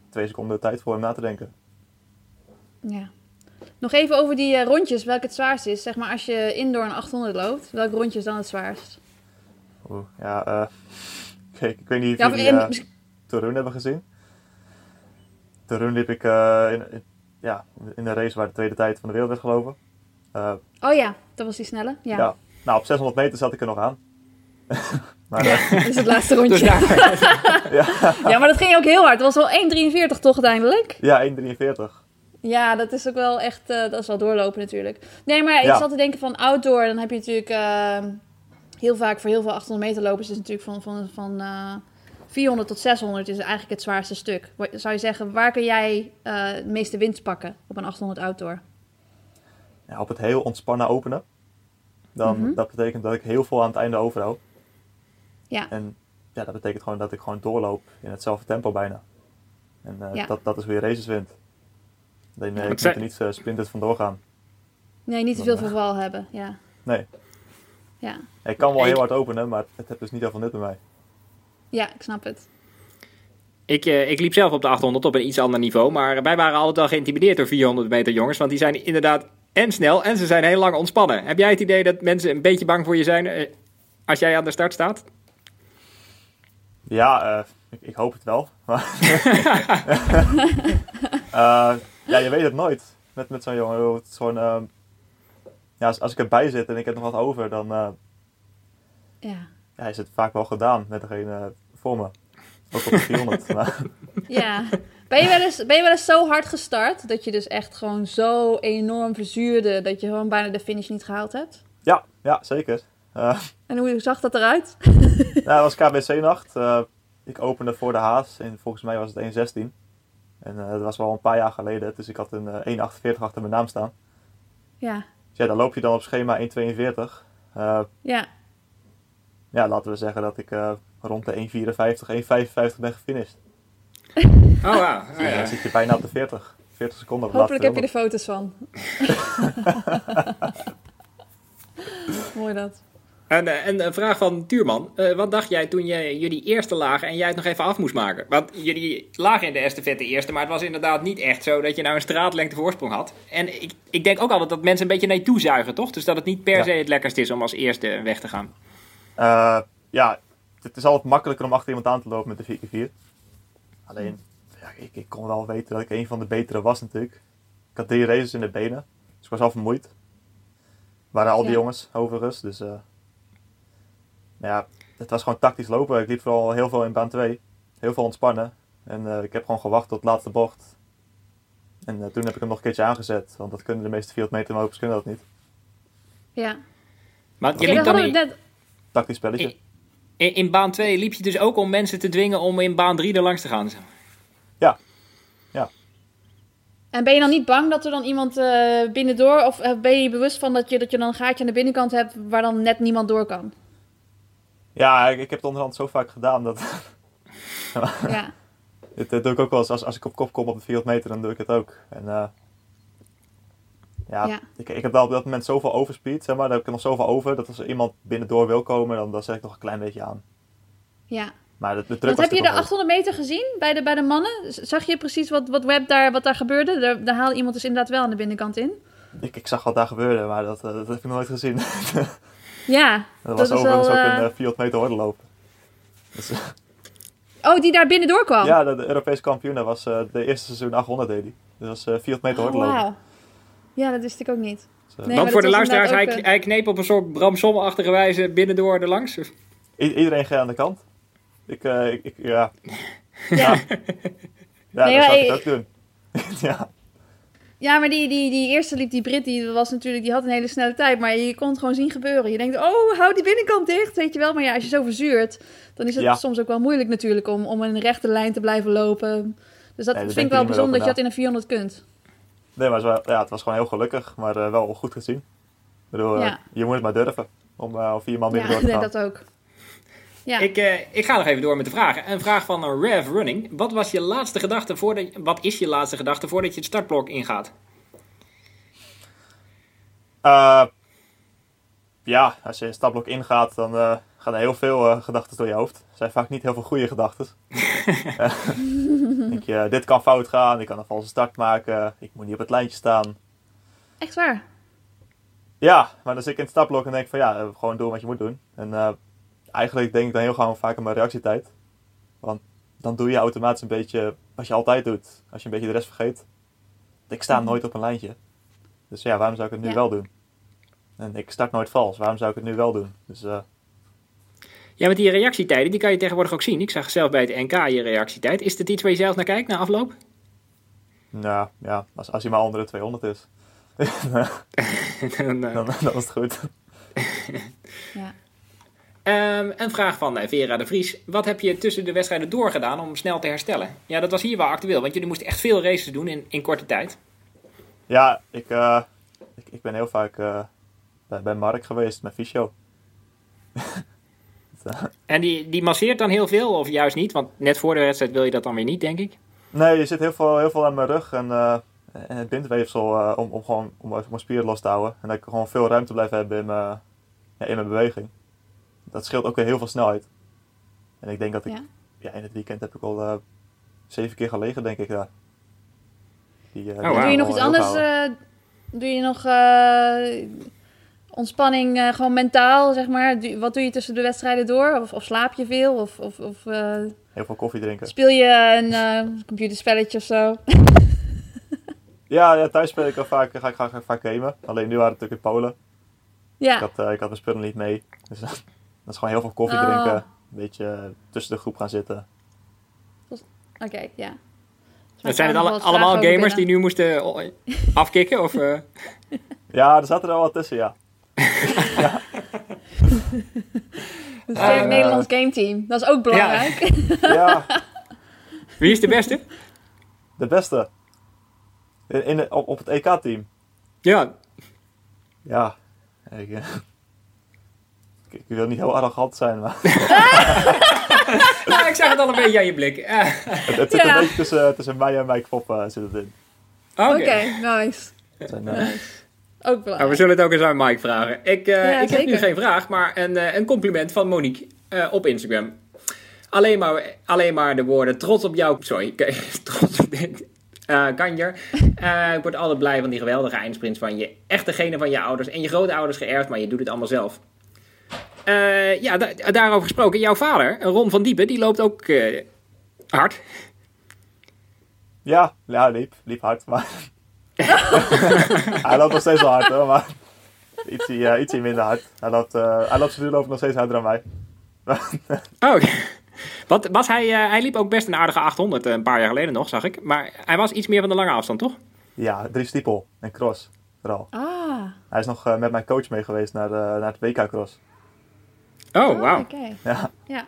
twee seconden tijd voor om na te denken. ja. Nog even over die rondjes, welke het zwaarst is. Zeg maar als je indoor een 800 loopt, welk rondje is dan het zwaarst? Oeh, ja, eh, kijk, ik weet niet of Ja, jullie eh, Torun hebben gezien. Torun liep ik eh, in, in- ja, in de race waar de tweede tijd van de wereld werd gelopen. Eh, Oh ja, dat was die snelle. Ja, ja. Nou, op 600 meter zat ik er nog aan. maar eh, dat is het laatste Dus rondje. daar, ja, Ja, maar dat ging ook heel hard. Het was wel 1,43 toch uiteindelijk? ja 1,43. Ja, dat is ook wel echt, eh, dat is wel doorlopen natuurlijk. Nee, maar ik Ja. zat te denken van outdoor, dan heb je natuurlijk eh, heel vaak voor heel veel 800 meter lopers is het natuurlijk van, van, van eh, 400 tot 600 is eigenlijk het zwaarste stuk. Zou je zeggen, waar kun jij eh het meeste winst pakken op een 800 outdoor? Ja, op het heel ontspannen openen. Dan, Mhm. Dat betekent dat ik heel veel aan het einde overhoud. Ja. En ja, dat betekent gewoon dat ik gewoon doorloop in hetzelfde tempo bijna. En eh, Ja. dat, dat is hoe je races wint. Eh, wat ik moet er niet uh, sprintend vandoor gaan. Nee, niet te veel verval hebben. Ja, Nee, ja. ik kan wel Ik- heel hard openen, maar het heeft dus niet heel veel nut bij mij. ja ik snap het. ik, eh, ik liep zelf op de 800 op een iets ander niveau, maar wij waren altijd al geïntimideerd door 400 meter jongens, want die zijn inderdaad en snel en ze zijn heel lang ontspannen. Heb jij het idee dat mensen een beetje bang voor je zijn eh, als jij aan de start staat? Ja, eh, ik, ik hoop het wel. Eh, ja, je weet het nooit met, met zo'n jongen. Eh, ja, als, als ik erbij zit en ik heb nog wat over, dan eh, Ja. ja, is het vaak wel gedaan met degene eh, voor me. Ook op de 400. maar, Ja. Ben je, wel eens, ben je wel eens zo hard gestart dat je dus echt gewoon zo enorm verzuurde dat je gewoon bijna de finish niet gehaald hebt? ja, ja, zeker. Eh, En hoe zag dat eruit? Ja, dat was KBC-nacht. ik opende voor de Haas en volgens mij was het 1.16. En dat was wel een paar jaar geleden, dus ik had een eh, 1.48 achter mijn naam staan. Ja, Dus ja, dan loop je dan op schema 1.42. Eh, ja, ja, laten we zeggen dat ik eh, rond de 1.54, 1.55 ben gefinished. Oh. Oh, En ja. dan zit je bijna op de 40. 40 seconden op hopelijk heb je er foto's van. Mooi dat. En, eh, en een vraag van Tuurman. Eh, wat dacht jij toen je, jullie eerste lagen en jij het nog even af moest maken? Want jullie lagen in de estafette eerste, maar het was inderdaad niet echt zo dat je nou een straatlengte voorsprong had. En ik, ik denk ook altijd dat mensen een beetje naar je toe zuigen, toch? Dus dat het niet per Ja. se het lekkerst is om als eerste weg te gaan. Eh, ja, het is altijd makkelijker om achter iemand aan te lopen met de 4x4. Alleen, ja, ik, ik kon wel weten dat ik een van de betere was natuurlijk. Ik had drie races in de benen, dus ik was al vermoeid. Waren al die Ja. jongens overigens, dus... eh, ja, het was gewoon tactisch lopen. Ik liep vooral heel veel in baan 2. Heel veel ontspannen. En eh, ik heb gewoon gewacht tot de laatste bocht. En eh, toen heb ik hem nog een keertje aangezet. Want dat kunnen de meeste 400 meter lopers kunnen dat niet. Ja. Maar je liep dan in, net, Tactisch spelletje. in, baan 2 liep je dus ook om mensen te dwingen om in baan 3 er langs te gaan. en ben je dan niet bang dat er dan iemand eh binnendoor... Of ben je je bewust van dat je, dat je dan een gaatje aan de binnenkant hebt... waar dan net niemand door kan? Ja, ik, ik heb het onderhand zo vaak gedaan dat... Ja. Dit doe ik ook wel eens. Als, als ik op kop kom op de 400 meter, dan doe ik het ook. En eh, ja, Ja. Ik, ik heb daar op dat moment zoveel overspeed, zeg maar. Daar heb ik er nog zoveel over. Dat als er iemand binnendoor wil komen, dan, dan zet ik nog een klein beetje aan. ja. Maar de, de was heb je de natuurlijk nog 800 meter gezien bij de, bij de mannen? Zag je precies wat, wat, web daar, wat daar gebeurde? Daar, daar haalde iemand dus inderdaad wel aan de binnenkant in. Ik, ik zag wat daar gebeurde, maar dat, eh, dat heb ik nog nooit gezien. Ja, dat, dat, was overigens wel... ook eh, een eh, 400 meter horde lopen. Dus, eh, Oh, die daar binnendoor kwam? ja, de, de Europese kampioen, dat was eh, de eerste seizoen 800 deed hij. Dus dat was eh 400 meter Oh. Ja, dat wist ik ook niet. Dus, eh, Nee, maar voor de luisteraars, hij, hij kneep op een soort Bram Sommel-achtige wijze binnendoor er langs. i- iedereen ging aan de kant. Ik, eh, ik, ik ja. Ja. Ja, Nee, dat zou ik ik- ook doen. ja. Ja, maar die, die, die eerste liep, die Brit, die was natuurlijk, die had een hele snelle tijd, maar je kon het gewoon zien gebeuren. Je denkt, oh, hou die binnenkant dicht, weet je wel. Maar ja, als je zo verzuurt, dan is het Ja. soms ook wel moeilijk natuurlijk om, om in een rechte lijn te blijven lopen. Dus dat vind ik wel bijzonder dat je dat in een 400 kunt. Nee, maar het was, ja, het was gewoon heel gelukkig, maar eh, wel goed gezien. Ik bedoel, eh, Ja. je moet het maar durven om uh, vier man binnen Ja, door te nee, gaan. dat ook. Ja. Ik, eh, ik ga nog even door met de vragen. Een vraag van een Rev Running. Wat was je laatste gedachte voordat je- wat is je laatste gedachte voordat je het startblok ingaat? Eh, ja, als je een stapblok ingaat, dan eh, gaan er heel veel eh, gedachten door je hoofd. Er zijn vaak niet heel veel goede gedachten. Denk je, dit kan fout gaan, ik kan een valse start maken, ik moet niet op het lijntje staan. Echt waar. Ja, maar dan zit ik in het stapblok en denk ik van ja, gewoon doen wat je moet doen. En eh, eigenlijk denk ik dan heel gewoon vaak aan mijn reactietijd. Want dan doe je automatisch een beetje wat je altijd doet. Als je een beetje de rest vergeet. Ik sta Mhm. nooit op een lijntje. Dus ja, waarom zou ik het nu Ja. wel doen? En ik start nooit vals. Waarom zou ik het nu wel doen? Dus eh, Ja, met die reactietijden, die kan je tegenwoordig ook zien. Ik zag zelf bij het NK je reactietijd. Is het iets waar je zelf naar kijkt, na afloop? nou ja, als, als hij maar onder de 200 is, Dan, eh, dan, dan is het goed. Ja. Ehm, een vraag van eh, Vera de Vries. Wat heb je tussen de wedstrijden doorgedaan om snel te herstellen? Ja, dat was hier wel actueel, want jullie moesten echt veel races doen in, in korte tijd. Ja, ik, eh, ik, ik ben heel vaak eh, bij, bij Mark geweest met fysio. En die, die masseert dan heel veel, of juist niet? Want net voor de wedstrijd wil je dat dan weer niet, denk ik. Nee, je zit heel veel, heel veel aan mijn rug en, en het bindweefsel om, om, gewoon, om even mijn spieren los te houden. En dat ik gewoon veel ruimte blijf hebben in mijn, ja, in mijn beweging. Dat scheelt ook weer heel veel snelheid. En ik denk dat ik, Ja. ja, in het weekend heb ik al eh, zeven keer gelegen, denk ik daar. Die, eh, wauw. Doe je nog wel iets anders? eh, doe je nog eh, ontspanning, eh, gewoon mentaal, zeg maar? Wat doe je tussen de wedstrijden door? Of, of slaap je veel? Of, of, of eh, Heel veel koffie drinken. speel je een eh, computerspelletje of zo? Ja, ja, thuis speel ik al vaak, ga ik vaak gamen. Alleen nu waren het natuurlijk in Polen. Ja. Ik, had, eh, ik had mijn spullen niet mee. Dus dat is gewoon heel veel koffie Oh. drinken. Een beetje tussen de groep gaan zitten. Oké, ja. Dat zijn het alle- allemaal gamers die nu moesten afkicken? Of, eh? Ja, er zaten er wel wat tussen, ja. Het Ja, sterk en, Nederlands game team. Dat is ook belangrijk. Ja, Wie is de beste? de beste. In, op, op het EK-team. Ja, Ja. Ik, eh, ik, ik wil niet heel arrogant zijn, maar nou, ik zag het al een beetje aan je blik. Eh, het, het zit Ja. een beetje tussen, tussen mij en Mike Pop eh, zit het in. Oké. Oké, nice. Zijn, eh, Ook Nou, belangrijk. we zullen het ook eens aan Mike vragen. Ik, eh, Ja, ik heb nu geen vraag, maar een, eh, een compliment van Monique eh, op Instagram. Alleen maar, alleen maar de woorden trots op jou. Sorry, trots op dit. eh Kanjer. Eh, ik word altijd blij van die geweldige eindsprints van je. Echt degene van je ouders en je grootouders geërfd, maar je doet het allemaal zelf. Eh, ja, da- daarover gesproken. Jouw vader, Ron van Diepen, die loopt ook eh, hard. Ja, ja, liep. Liep hard, maar... hij loopt nog steeds wel hard, hoor, maar... Ietsie, eh, ietsie minder hard. Hij loopt, eh hij loopt zijn nog steeds harder dan mij. Oh. Want was hij, eh, hij liep ook best een aardige 800 een paar jaar geleden nog, zag ik. Maar hij was iets meer van de lange afstand, toch? Ja, drie stiepel en cross. Vooral. Ah, Hij is nog met mijn coach mee geweest naar, de, naar het WK cross. Oh, wauw. oké. Ja. Ja.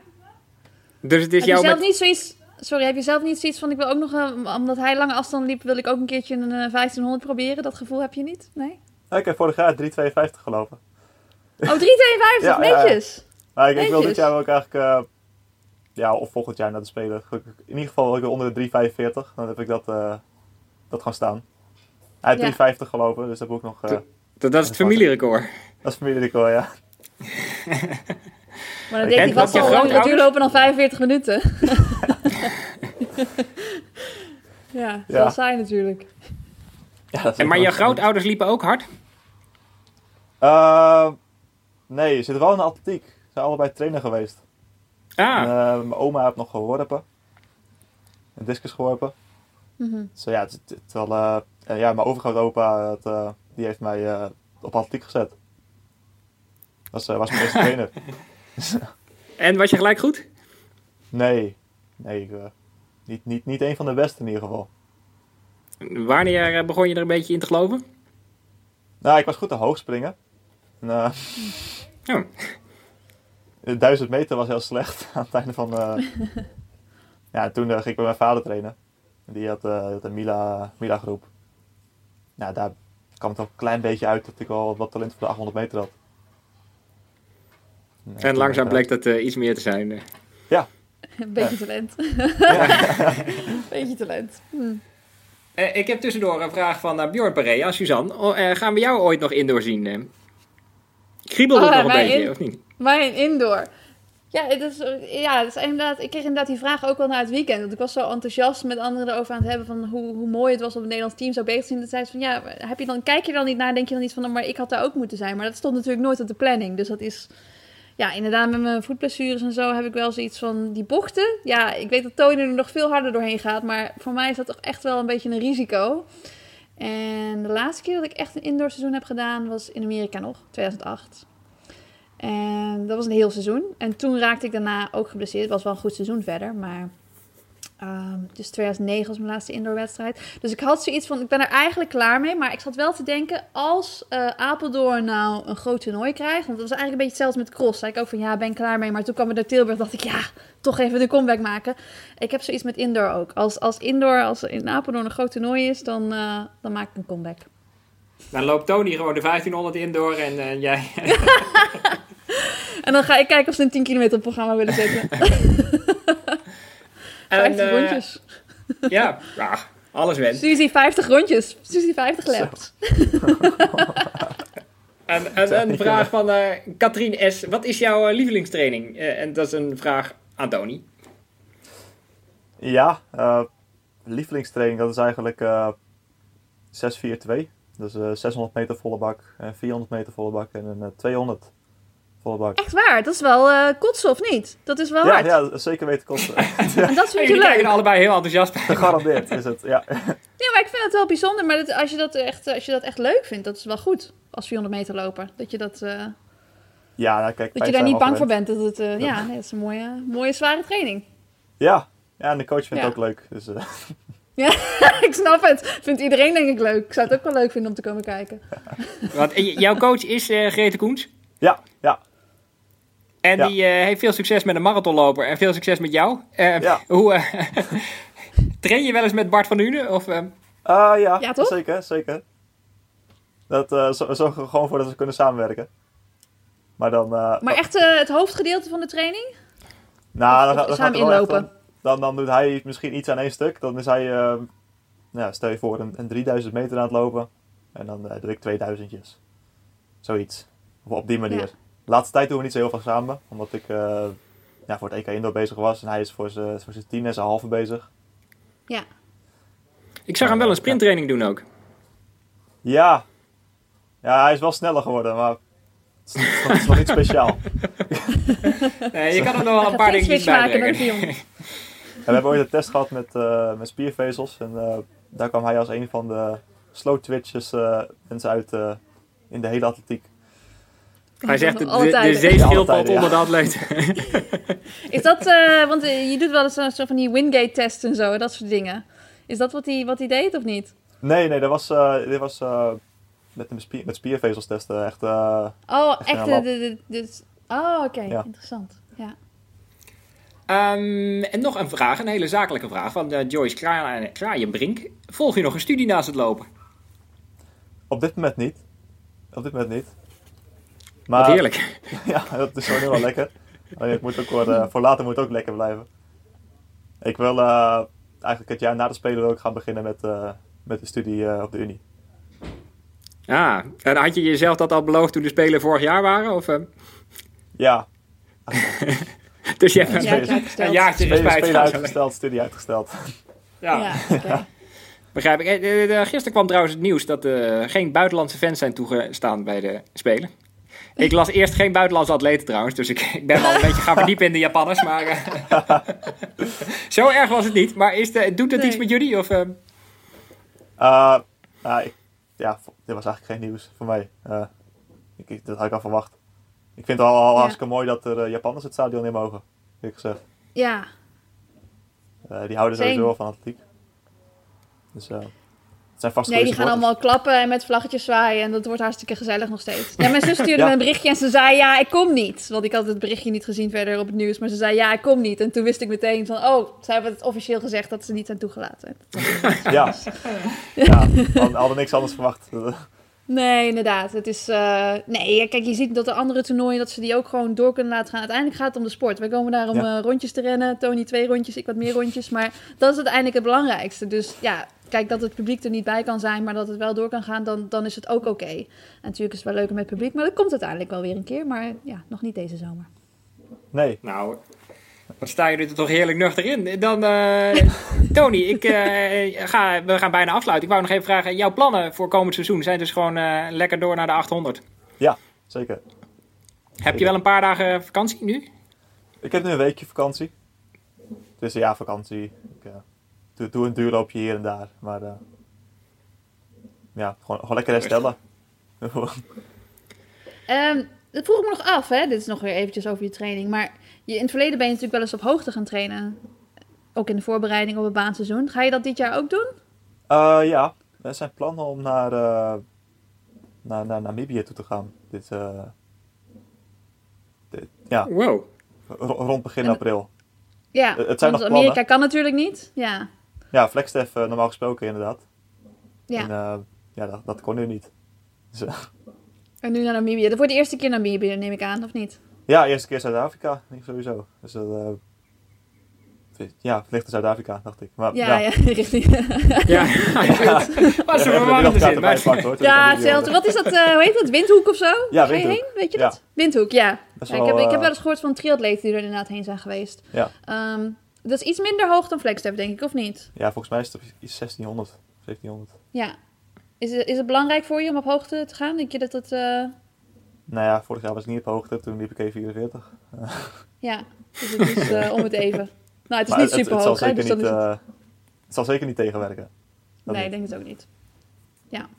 Dus het is Heb je jou zelf met... niet zoiets... Sorry, heb je zelf niet zoiets van... Ik wil ook nog... eh, omdat hij lange afstand liep, wil ik ook een keertje een eh, 1500 proberen. Dat gevoel heb je niet? Nee? Ja, ik heb vorig jaar 3,52 gelopen. Oh, 3,52, Ja, ja, ja. netjes. Maar ik, ik wil dit jaar ook eigenlijk... eh, ja, of volgend jaar naar de Spelen. In ieder geval wil ik onder de 3,45. Dan heb ik dat, eh, dat gaan staan. Hij Ja. heeft 3,50 gelopen, dus dat moet ik nog... eh, Dat, dat is het familierecord. dat is familierecord, ja. Maar dan Ik vast dat wel je langer duurlopen dan 45 minuten. ja, dat is Ja. wel saai natuurlijk. ja En maar je grootouders liepen ook hard? Eh, nee, je zit wel in de atletiek. Ze zijn allebei trainer geweest. En, Ah, eh, mijn oma heeft nog geworpen. Een discus geworpen. Dus ja, het, het, het wel, eh, en ja, mijn overgrootopa, eh, die heeft mij eh, op atletiek gezet. Dat was, eh, was mijn eerste trainer. En was je gelijk goed? Nee, nee, ik, eh, niet, niet, niet een van de beste in ieder geval. Wanneer eh, begon je er een beetje in te geloven? Nou, ik was goed te hoog springen. En, eh, Oh. de 1000 meter was heel slecht aan het einde van... ja, toen ging ik bij mijn vader trainen. Die had, had een Mila, Mila groep. Nou, daar kwam het ook een klein beetje uit dat ik wel wat talent voor de 800 meter had. Ja, En langzaam bleek dat eh, iets meer te zijn. eh. Een beetje talent. beetje talent. Hm. Eh, ik heb tussendoor een vraag van uh, Bjorn Perea, Suzanne. Oh, eh, gaan we jou ooit nog indoor zien? Kriebelt het Oh, nog een beetje, in- of niet? Maar in indoor. Ja, het is, ja het is inderdaad, ik kreeg inderdaad die vraag ook wel na het weekend. Want ik was zo enthousiast met anderen erover aan het hebben van hoe, hoe mooi het was om het Nederlands team zo bezig te zien. Dat zei ze van ja, heb je dan, kijk je dan niet naar, denk je dan niet van, nou, maar ik had daar ook moeten zijn. Maar dat stond natuurlijk nooit op de planning. Dus dat is, ja, inderdaad met mijn voetblessures en zo heb ik wel zoiets van die bochten. Ja, ik weet dat Tony er nog veel harder doorheen gaat. Maar voor mij is dat toch echt wel een beetje een risico. En de laatste keer dat ik echt een indoor seizoen heb gedaan was in Amerika nog, 2008. En dat was een heel seizoen. En toen raakte ik daarna ook geblesseerd. Het was wel een goed seizoen verder, maar... ehm, dus 2009 was mijn laatste indoorwedstrijd. Dus ik had zoiets van, ik ben er eigenlijk klaar mee. Maar ik zat wel te denken, als eh, Apeldoorn nou een groot toernooi krijgt... Want dat was eigenlijk een beetje hetzelfde met cross. Zei ik ook van, ja, ben ik klaar mee. Maar toen kwam ik naar Tilburg, dacht ik, ja, toch even de comeback maken. Ik heb zoiets met indoor ook. Als, als indoor, als in Apeldoorn een groot toernooi is, dan, eh, dan maak ik een comeback. Dan loopt Tony gewoon de 1500 indoor en eh, jij... En dan ga ik kijken of ze een 10 kilometer programma willen zetten. En, 50 eh, rondjes. Ja, ah, alles wens. Suzy 50 rondjes. Suzy 50 laps. En, en een vraag van eh Katrien S. Wat is jouw eh, lievelingstraining? Eh, en dat is een vraag aan Tony. Ja, eh, lievelingstraining, dat is eigenlijk eh 6-4-2. Dus eh 600 meter volle bak, en 400 meter volle bak en een eh, 200 volle bak. Echt waar, dat is wel eh kotsen of niet? Dat is wel Ja, hard. ja, zeker weten kosten. En dat vind Jullie je kijken leuk. er allebei heel enthousiast bij. Gegarandeerd is het, ja. Nee, maar ik vind het wel bijzonder. Maar dat, als, je dat echt, als je dat echt leuk vindt, dat is wel goed. Als 400 meter loper. Dat je, dat, eh, Ja, nou, kijk, dat je daar niet bang voor bent. Dat het, eh, ja, nee, dat is een mooie, mooie zware training. Ja. ja, en de coach vindt Ja. het ook leuk. Dus, eh, ik snap het. Vindt iedereen denk ik leuk. Ik zou het ook wel leuk vinden om te komen kijken. Want eh, jouw coach is eh Grete Koens. ja, ja, En Ja. die eh, heeft veel succes met een marathonloper en veel succes met jou. Eh, Ja. Hoe, eh, train je wel eens met Bart van Hunen? Of, eh, Ah, ja, Ja, toch? zeker, zeker. Dat eh, zo- zorgen we er gewoon voor dat we kunnen samenwerken. Maar dan... eh, Maar echt eh, het hoofdgedeelte van de training? Nou, Of- dan, of dan samen inlopen? om- Dan, dan doet hij misschien iets aan één stuk. Dan is hij, stel je voor, een, een 3000 meter aan het lopen. En dan uh, doe ik 2000'tjes. Zoiets. Of op die manier. De laatste tijd doen we niet zo heel veel samen. Omdat ik uh, ja, voor het EK Indoor bezig was. En hij is voor zijn tien en zijn halve bezig. Ja. Ik zag hem wel een sprinttraining doen ook. Ja. Ja, hij is wel sneller geworden, maar het is, het is nog niet speciaal. nee, je kan er nog wel een paar dingetjes bij maken. we hebben ooit een test gehad met, uh, met spiervezels. En uh, daar kwam hij als een van de slow twitches uh, mensen uit in de hele atletiek. Hij zegt de, de, de zeeschildpad onder de atleten. Is dat, want je doet wel eens een soort van die Wingate tests en zo, dat soort dingen. Is dat wat hij, wat hij deed of niet? Nee, nee, dat was, dit was met, spier, met spiervezels testen. Echt, oh, echt, echt de, de, de, Oh, oké, ja. interessant. Ja. Um, en nog een vraag, een hele zakelijke vraag van uh, Joyce Kra Kraaienbrink. Volg je nog een studie naast het lopen? Op dit moment niet. Op dit moment niet. Maar, Wat heerlijk. ja, dat is gewoon heel lekker. ik moet ook worden, uh, voor later moet het ook lekker blijven. Ik wil uh, eigenlijk het jaar na de Spelen ook gaan beginnen met, uh, met de studie op de Unie. Ah, en had je jezelf dat al beloofd toen de Spelen vorig jaar waren? Of, Ja. dus je hebt een, een jaartje spelen, spelen uitgesteld, studie uitgesteld. Ja, ja okay. begrijp ik. Eh, gisteren kwam trouwens het nieuws dat er geen buitenlandse fans zijn toegestaan bij de Spelen. Ik las eerst geen buitenlandse atleten trouwens, dus ik, ik ben al een beetje gaan verdiepen in de Japanners. Maar uh, zo erg was het niet. Maar is de, doet het nee. iets met jullie? Of, uh... Uh, ik, ja, dit was eigenlijk geen nieuws voor mij. Ik, dat had ik al verwacht. Ik vind het al, al hartstikke mooi dat er Japanners het stadion in mogen, ik gezegd. Ja. die houden sowieso van atletiek. Dus zijn vast Nee, die gaan allemaal klappen en met vlaggetjes zwaaien. En dat wordt hartstikke gezellig nog steeds. Ja, mijn zus stuurde me een berichtje en ze zei: Ja, ik kom niet. Want ik had het berichtje niet gezien verder op het nieuws. Maar ze zei: Ja, ik kom niet. En toen wist ik meteen van: Oh, ze hebben het officieel gezegd dat ze niet zijn toegelaten. ja, ja hadden niks anders verwacht. Nee, inderdaad. Het is. Uh, nee, kijk, je ziet dat de andere toernooien dat ze die ook gewoon door kunnen laten gaan. Uiteindelijk gaat het om de sport. Wij komen daar om ja. uh, rondjes te rennen. Tony twee rondjes, ik wat meer rondjes. Maar dat is uiteindelijk het belangrijkste. Dus ja, kijk, dat het publiek er niet bij kan zijn, maar dat het wel door kan gaan, dan, dan is het ook oké. En natuurlijk is het wel leuker met publiek, maar dat komt uiteindelijk wel weer een keer. Maar ja, nog niet deze zomer. Nee. Nou, wat sta je er toch heerlijk nuchter in. Dan, uh, Tony, ik, uh, ga, we gaan bijna afsluiten. Ik wou nog even vragen, jouw plannen voor komend seizoen zijn dus gewoon uh, lekker door naar de 800? Ja, zeker. Heb je wel een paar dagen vakantie nu? Ik heb nu een weekje vakantie. Het is een jaar vakantie. Ik, doe, doe een duurloopje hier en daar. Maar uh, ja, gewoon, gewoon lekker herstellen. um, dat vroeg ik me nog af, hè? Dit is nog weer eventjes over je training. Maar je, in het verleden ben je natuurlijk wel eens op hoogte gaan trainen. Ook in de voorbereiding op het baanseizoen. Ga je dat dit jaar ook doen? Uh, ja, er zijn plannen om naar, uh, naar, naar Namibië toe te gaan. Dit, uh, dit ja. Wow. rond begin april. Ja, het zijn want Amerika kan natuurlijk niet. Ja. Ja, Flexstef uh, normaal gesproken inderdaad. Ja. En uh, ja, dat, dat, kon nu niet. Dus, uh. En nu naar Namibië. Dat wordt de eerste keer Namibië, neem ik aan, of niet? Ja, eerste keer Zuid-Afrika, sowieso. Dus dat, ja, vliegt naar Zuid-Afrika, dacht ik. Maar, ja, ja, richting. ja, ja. Maar ze verwarrende zin. Ja, hetzelfde. Wat is dat, uh, hoe heet dat? Windhoek of zo? Ja, Windhoek. heen? Weet je dat? Windhoek, ja. ja ik, heb, ik heb wel eens gehoord van triatleten die er inderdaad heen zijn geweest. Ja. Um, dat is iets minder hoog dan Flagstaff, denk ik, of niet? Ja, volgens mij is het 1600, 1700. Ja. Is het, is het belangrijk voor je om op hoogte te gaan? Denk je dat het... Uh... Nou ja, vorig jaar was ik niet op hoogte, toen liep ik E44. ja, dus het is uh, om het even. Nou, het is niet super hoog, hè? Dus niet, het... Uh, het zal zeker niet tegenwerken. Dat nee, ik denk het ook niet. Ja.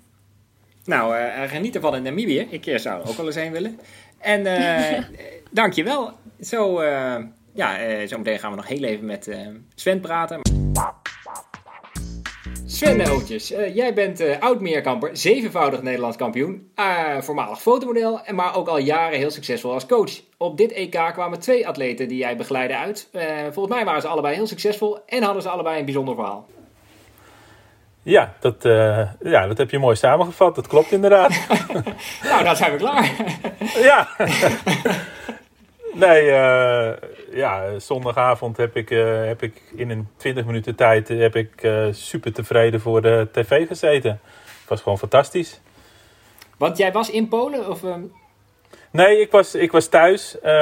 Nou, uh, geniet ervan in Namibië. Ik zou er ook wel eens heen willen. En uh, dankjewel. Zo ja, uh, zometeen gaan we nog heel even met uh, Sven praten. Sven Ootjes, uh, jij bent oud-meerkamper, zevenvoudig Nederlands kampioen, voormalig fotomodel, maar ook al jaren heel succesvol als coach. Op dit EK kwamen twee atleten die jij begeleidde uit. volgens mij waren ze allebei heel succesvol en hadden ze allebei een bijzonder verhaal. Ja, dat, ja, dat heb je mooi samengevat. Dat klopt inderdaad. nou, dan zijn we klaar. ja. Nee, uh, ja, zondagavond heb ik, uh, heb ik in een 20 minuten tijd heb ik, uh, super tevreden voor de tv gezeten. Het was gewoon fantastisch. Want jij was in Polen? Of, ehm, Nee, ik was, ik was thuis. Eh,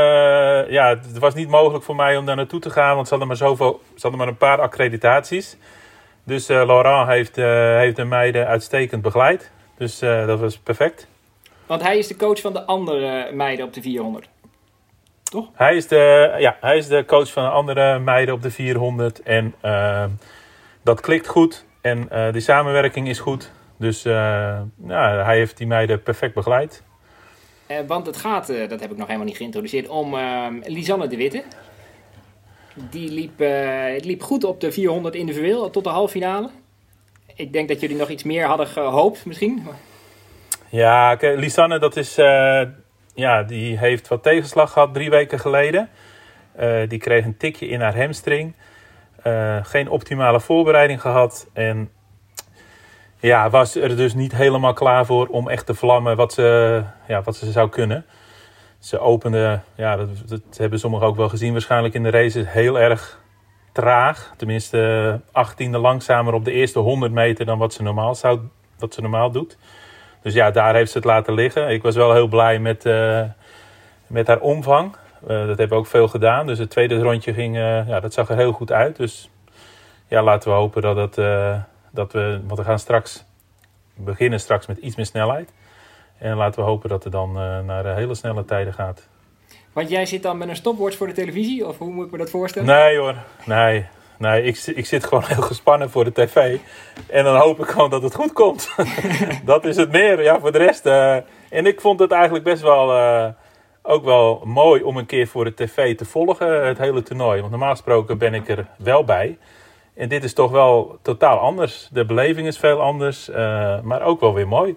ja, het was niet mogelijk voor mij om daar naartoe te gaan, want ze hadden maar, zoveel, ze hadden maar een paar accreditaties. Dus eh, Laurent heeft, eh, heeft de meiden uitstekend begeleid. Dus eh, dat was perfect. Want hij is de coach van de andere meiden op de 400. Hij is de, ja, hij is de coach van de andere meiden op de 400. En eh, dat klikt goed. En eh, die samenwerking is goed. Dus eh, ja, hij heeft die meiden perfect begeleid. Eh, want het gaat, eh, dat heb ik nog helemaal niet geïntroduceerd, om ehm, Lisanne de Witte. Die liep, eh, het liep goed op de 400 individueel tot de halve finale. Ik denk dat jullie nog iets meer hadden gehoopt misschien. Ja, Lisanne, dat is, eh, ja, die heeft wat tegenslag gehad drie weken geleden. Eh, die kreeg een tikje in haar hamstring. Eh, geen optimale voorbereiding gehad. En ja, was er dus niet helemaal klaar voor om echt te vlammen wat ze, ja, wat ze zou kunnen. Ze opende, ja, dat, hebben sommigen ook wel gezien waarschijnlijk in de races, heel erg traag. Tenminste, achttiende langzamer op de eerste 100 meter dan wat ze normaal, zou, wat ze normaal doet. Dus ja, daar heeft ze het laten liggen. Ik was wel heel blij met, eh, met haar omvang. Eh, dat hebben we ook veel gedaan. Dus het tweede rondje ging, eh, ja, dat zag er heel goed uit. Dus ja, laten we hopen dat, eh, dat we, want we gaan straks beginnen straks met iets meer snelheid. En laten we hopen dat het dan naar hele snelle tijden gaat. Want jij zit dan met een stopwatch voor de televisie, of hoe moet ik me dat voorstellen? Nee hoor, nee. Nee, ik, ik zit gewoon heel gespannen voor de tv. En dan hoop ik gewoon dat het goed komt. dat is het meer. Ja, voor de rest. eh, en ik vond het eigenlijk best wel. eh, ook wel mooi om een keer voor de tv te volgen, het hele toernooi. Want normaal gesproken ben ik er wel bij. En dit is toch wel totaal anders. De beleving is veel anders, eh, maar ook wel weer mooi.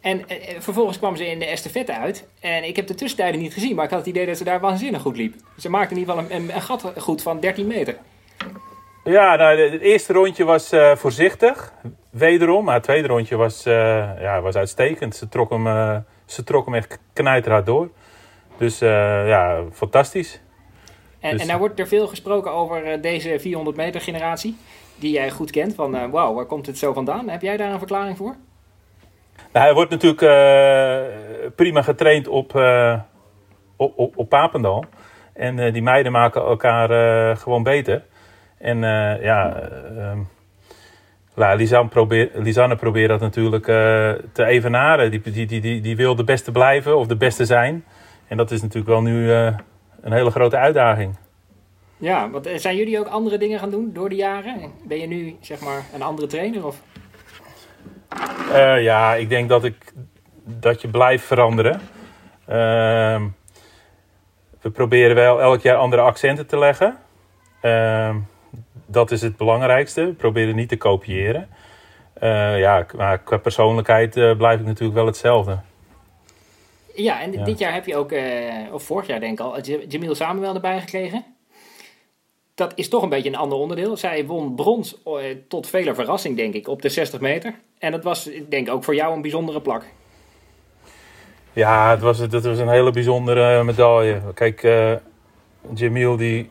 En eh, eh, vervolgens kwam ze in de estafette uit. En ik heb de tussentijden niet gezien, maar ik had het idee dat ze daar waanzinnig goed liep. Ze maakte in ieder geval een, een, een gat goed van 13 meter. Ja, nou, het eerste rondje was eh, voorzichtig, wederom. Maar het tweede rondje was, eh, ja, was uitstekend. Ze trok, hem, eh, ze trok hem echt knijterhard door. Dus ja, fantastisch. En, Dus- en nou wordt er veel gesproken over deze 400 meter generatie. Die jij goed kent. Van wauw, waar komt het zo vandaan? Heb jij daar een verklaring voor? Nou, hij wordt natuurlijk prima getraind op, op, op, op Papendal. En die meiden maken elkaar gewoon beter. En eh, ja, nou, Lisanne, probeert, Lisanne probeert dat natuurlijk eh, te evenaren. Die, die, die, die, die wil de beste blijven of de beste zijn. En dat is natuurlijk wel nu eh, een hele grote uitdaging. Ja, want zijn jullie ook andere dingen gaan doen door de jaren? Ben je nu zeg maar een andere trainer? Of? Ja, ik denk dat, ik, dat je blijft veranderen. Ehm, we proberen wel elk jaar andere accenten te leggen. Ehm, dat is het belangrijkste. We proberen niet te kopiëren. Eh, ja, maar qua persoonlijkheid eh, blijf ik natuurlijk wel hetzelfde. Ja, en Ja. dit jaar heb je ook, eh, of vorig jaar denk ik al, Jamil Samuel erbij gekregen. Dat is toch een beetje een ander onderdeel. Zij won brons tot vele verrassing, denk ik, op de 60 meter. En dat was, ik denk ook voor jou een bijzondere plak. Ja, het was, dat was een hele bijzondere medaille. Kijk, Jamil die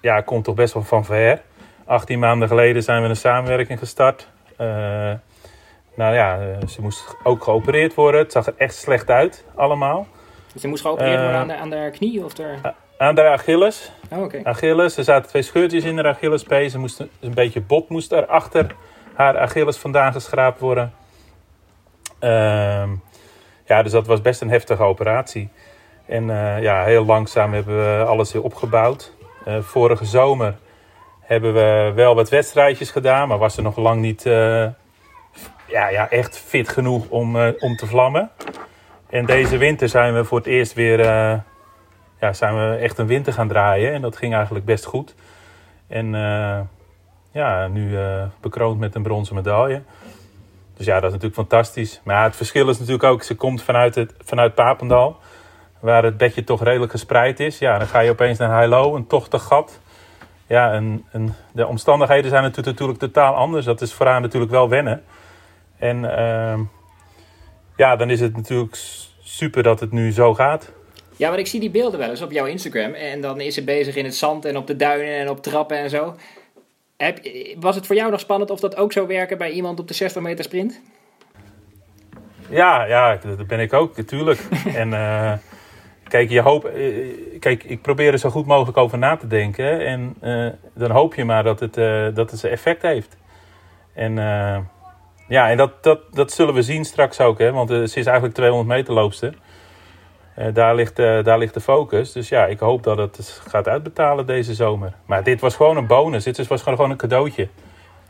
ja, komt toch best wel van ver. 18 maanden geleden zijn we een samenwerking gestart. Eh, nou ja, eh, ze moest ook geopereerd worden. Het zag er echt slecht uit, allemaal. Dus ze moest geopereerd Eh. worden aan de, aan de knie of er... Aan de Achilles. Oh, oké. Achilles, er zaten twee scheurtjes in de Achillespees. Ze moest een, beetje bot moest er achter haar Achilles vandaan geschraapt worden. Ehm, ja, dus dat was best een heftige operatie. En eh, ja, heel langzaam hebben we alles weer opgebouwd. Eh, vorige zomer hebben we wel wat wedstrijdjes gedaan, maar was ze nog lang niet eh, ja, ja, echt fit genoeg om, eh, om te vlammen. En deze winter zijn we voor het eerst weer eh, ja, zijn we echt een winter gaan draaien. En dat ging eigenlijk best goed. En ja, nu bekroond met een bronzen medaille. Dus ja, dat is natuurlijk fantastisch. Maar ja, het verschil is natuurlijk ook, ze komt vanuit, het, vanuit Papendal. Waar het bedje toch redelijk gespreid is. Ja, dan ga je opeens naar Heilo, een tochtig gat. Ja, en, en de omstandigheden zijn natuurlijk, totaal anders. Dat is voor haar natuurlijk wel wennen. En ehm, ja, dan is het natuurlijk super dat het nu zo gaat. Ja, want ik zie die beelden wel eens op jouw Instagram. En dan is ze bezig in het zand en op de duinen en op trappen en zo. Heb, was het voor jou nog spannend of dat ook zou werken bij iemand op de 60 meter sprint? Ja, ja, dat ben ik ook, natuurlijk. en uh, kijk, je hoop, uh, kijk, ik probeer er zo goed mogelijk over na te denken. En uh, dan hoop je maar dat het, dat het zijn effect heeft. En ja, en dat, dat, dat zullen we zien straks ook, hè, want ze is eigenlijk 200 meter loopster. daar, ligt, daar ligt de focus. Dus ja, ik hoop dat het gaat uitbetalen deze zomer. Maar dit was gewoon een bonus. Dit was gewoon een cadeautje.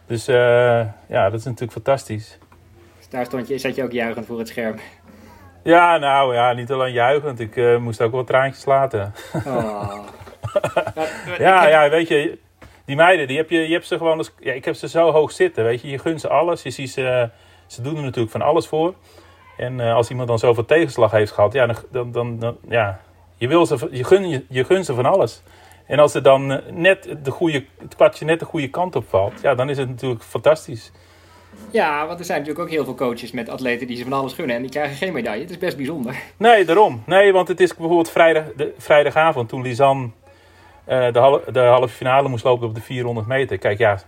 Dus ja, dat is natuurlijk fantastisch. Daar stond je, zat je ook juichend voor het scherm. Ja, nou ja, niet alleen juichend. Ik uh, moest ook wel traantjes laten. Oh. ja, ja, weet je, die meiden, die heb je, je hebt ze gewoon als, ja, ik heb ze zo hoog zitten, weet je. Je gunt ze alles. Je ziet ze, ze doen er natuurlijk van alles voor. En uh, als iemand dan zoveel tegenslag heeft gehad, ja, dan, dan, dan, ja, je, wil ze, je, gun, je, je gun ze van alles. En als er dan net de goede, het kwartje net de goede kant op valt, ja, dan is het natuurlijk fantastisch. Ja, want er zijn natuurlijk ook heel veel coaches met atleten die ze van alles gunnen en die krijgen geen medaille. Het is best bijzonder. Nee, daarom. Nee, want het is bijvoorbeeld vrijdag, de, vrijdagavond toen Lisanne uh, de, halve, de halve finale moest lopen op de 400 meter. Kijk, ja,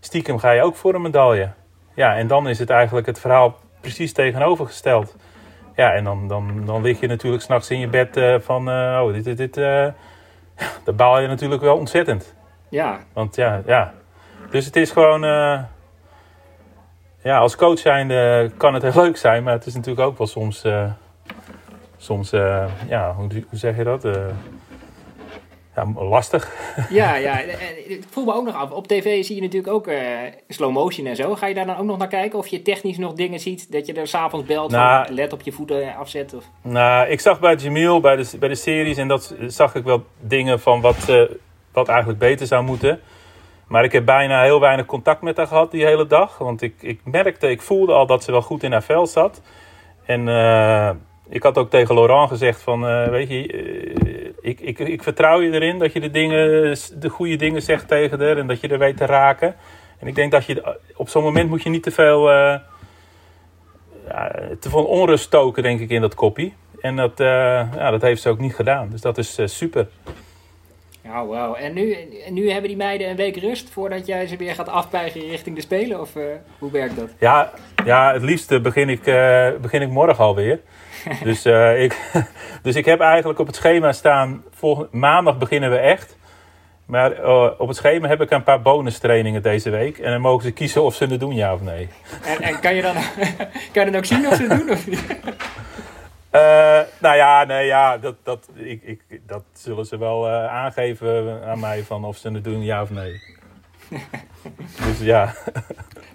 stiekem ga je ook voor een medaille. Ja, en dan is het eigenlijk het verhaal precies tegenovergesteld. Ja, en dan, dan, dan lig je natuurlijk s'nachts in je bed uh, van, uh, oh, dit, dit, dit daar baal je natuurlijk wel ontzettend. Ja. Want ja, ja. Dus het is gewoon ja, als coach zijnde kan het heel leuk zijn, maar het is natuurlijk ook wel soms, uh, soms uh, ja, hoe, hoe, zeg je dat? Uh, ja, lastig. Ja, ja. Ik voel me ook nog af. Op tv zie je natuurlijk ook slow motion en zo. Ga je daar dan ook nog naar kijken? Of je technisch nog dingen ziet dat je er s'avonds belt nou, van let op je voeten afzet? Of? Nou, ik zag bij Jamil, bij de, bij de series, en dat zag ik wel dingen van wat, wat eigenlijk beter zou moeten. Maar ik heb bijna heel weinig contact met haar gehad die hele dag. Want ik, ik merkte, ik voelde al dat ze wel goed in haar vel zat. En uh, ik had ook tegen Laurent gezegd van, uh, weet je, uh, ik, ik, ik vertrouw je erin dat je de, dingen, de goede dingen zegt tegen haar en dat je er weet te raken. En ik denk dat je op zo'n moment moet je niet te veel, ja, te veel onrust stoken, denk ik, in dat koppie. En dat, ja, dat heeft ze ook niet gedaan. Dus dat is super. Oh, wauw. En nu, nu hebben die meiden een week rust voordat jij ze weer gaat afbuigen richting de Spelen? Of uh, hoe werkt dat? Ja, ja het liefst begin ik, uh, begin ik morgen alweer. dus, uh, ik, dus ik heb eigenlijk op het schema staan, volgende, maandag beginnen we echt. Maar op het schema heb ik een paar bonus trainingen deze week. En dan mogen ze kiezen of ze het doen, ja of nee. En, en kan, je dan, kan je dan ook zien of ze het doen of niet? Uh, nou ja, nee, ja dat, dat, ik, ik, dat zullen ze wel uh, aangeven aan mij van of ze het doen, ja of nee. dus ja.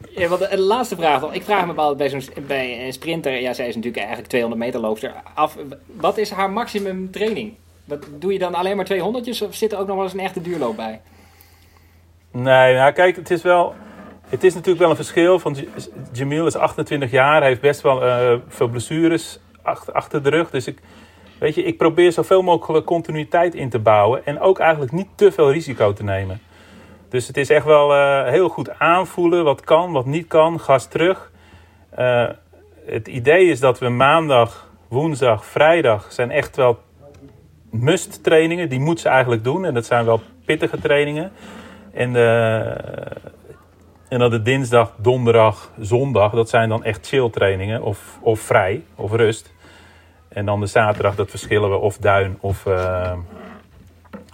ja want de, de, laatste vraag, ik vraag me wel bij, zo'n, bij een sprinter, ja, zij is natuurlijk eigenlijk 200 meter loopster, af. Wat is haar maximum training? Wat, doe je dan alleen maar 200 of zit er ook nog wel eens een echte duurloop bij? Nee, nou kijk, het is wel. Het is natuurlijk wel een verschil. Van Jamil is 28 jaar, heeft best wel uh, veel blessures achter, achter de rug. Dus ik, weet je, ik probeer zoveel mogelijk continuïteit in te bouwen. En ook eigenlijk niet te veel risico te nemen. Dus het is echt wel uh, heel goed aanvoelen wat kan, wat niet kan. Gas terug. Uh, het idee is dat we maandag, woensdag, vrijdag zijn echt wel must trainingen. Die moet ze eigenlijk doen. En dat zijn wel pittige trainingen. En, de, en dan de dinsdag, donderdag, zondag, dat zijn dan echt chill trainingen. Of, of vrij, of rust. En dan de zaterdag, dat verschillen we of duin of, uh,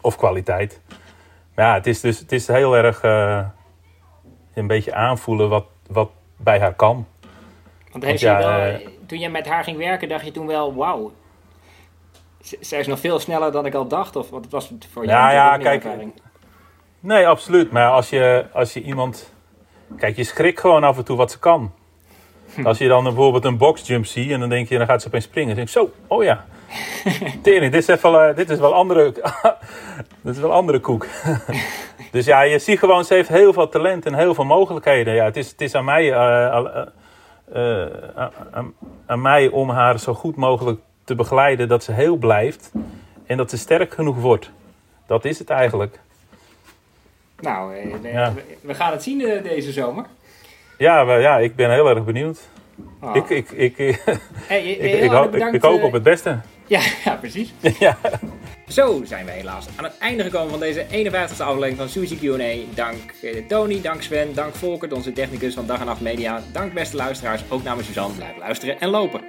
of kwaliteit. Maar ja, het is dus het is heel erg uh, een beetje aanvoelen wat, wat bij haar kan. Want, heeft ja, wel, uh, toen je met haar ging werken, dacht je toen wel, wauw. Zij is nog veel sneller dan ik al dacht. Of wat was het voor jou? Ja, ja, kijk. Ervaring? Nee, absoluut. Maar als je, als je iemand. Kijk, je schrikt gewoon af en toe wat ze kan. Als je dan bijvoorbeeld een boxjump ziet en dan denk je, dan gaat ze opeens springen. Dan denk je, zo, oh ja. Tering, dit is, even, uh, dit is wel andere, dit is wel andere koek. dus ja, je ziet gewoon, ze heeft heel veel talent en heel veel mogelijkheden. Ja, het, is, het is aan mij, uh, uh, aan, aan mij om haar zo goed mogelijk te begeleiden dat ze heel blijft. En dat ze sterk genoeg wordt. Dat is het eigenlijk. Nou, we, ja. we gaan het zien deze zomer. Ja, ja, ik ben heel erg benieuwd. Oh. Ik, ik, ik, hey, ik, ik, ik, hoop, ik, hoop op het beste. Ja, ja precies. ja. Zo zijn we helaas aan het einde gekomen van deze 51ste aflevering van Suzy Q&A. Dank eh, Tony, dank Sven, dank Volker, onze technicus van Dag en Nacht Media. Dank beste luisteraars, ook namens Suzanne. Blijf luisteren en lopen.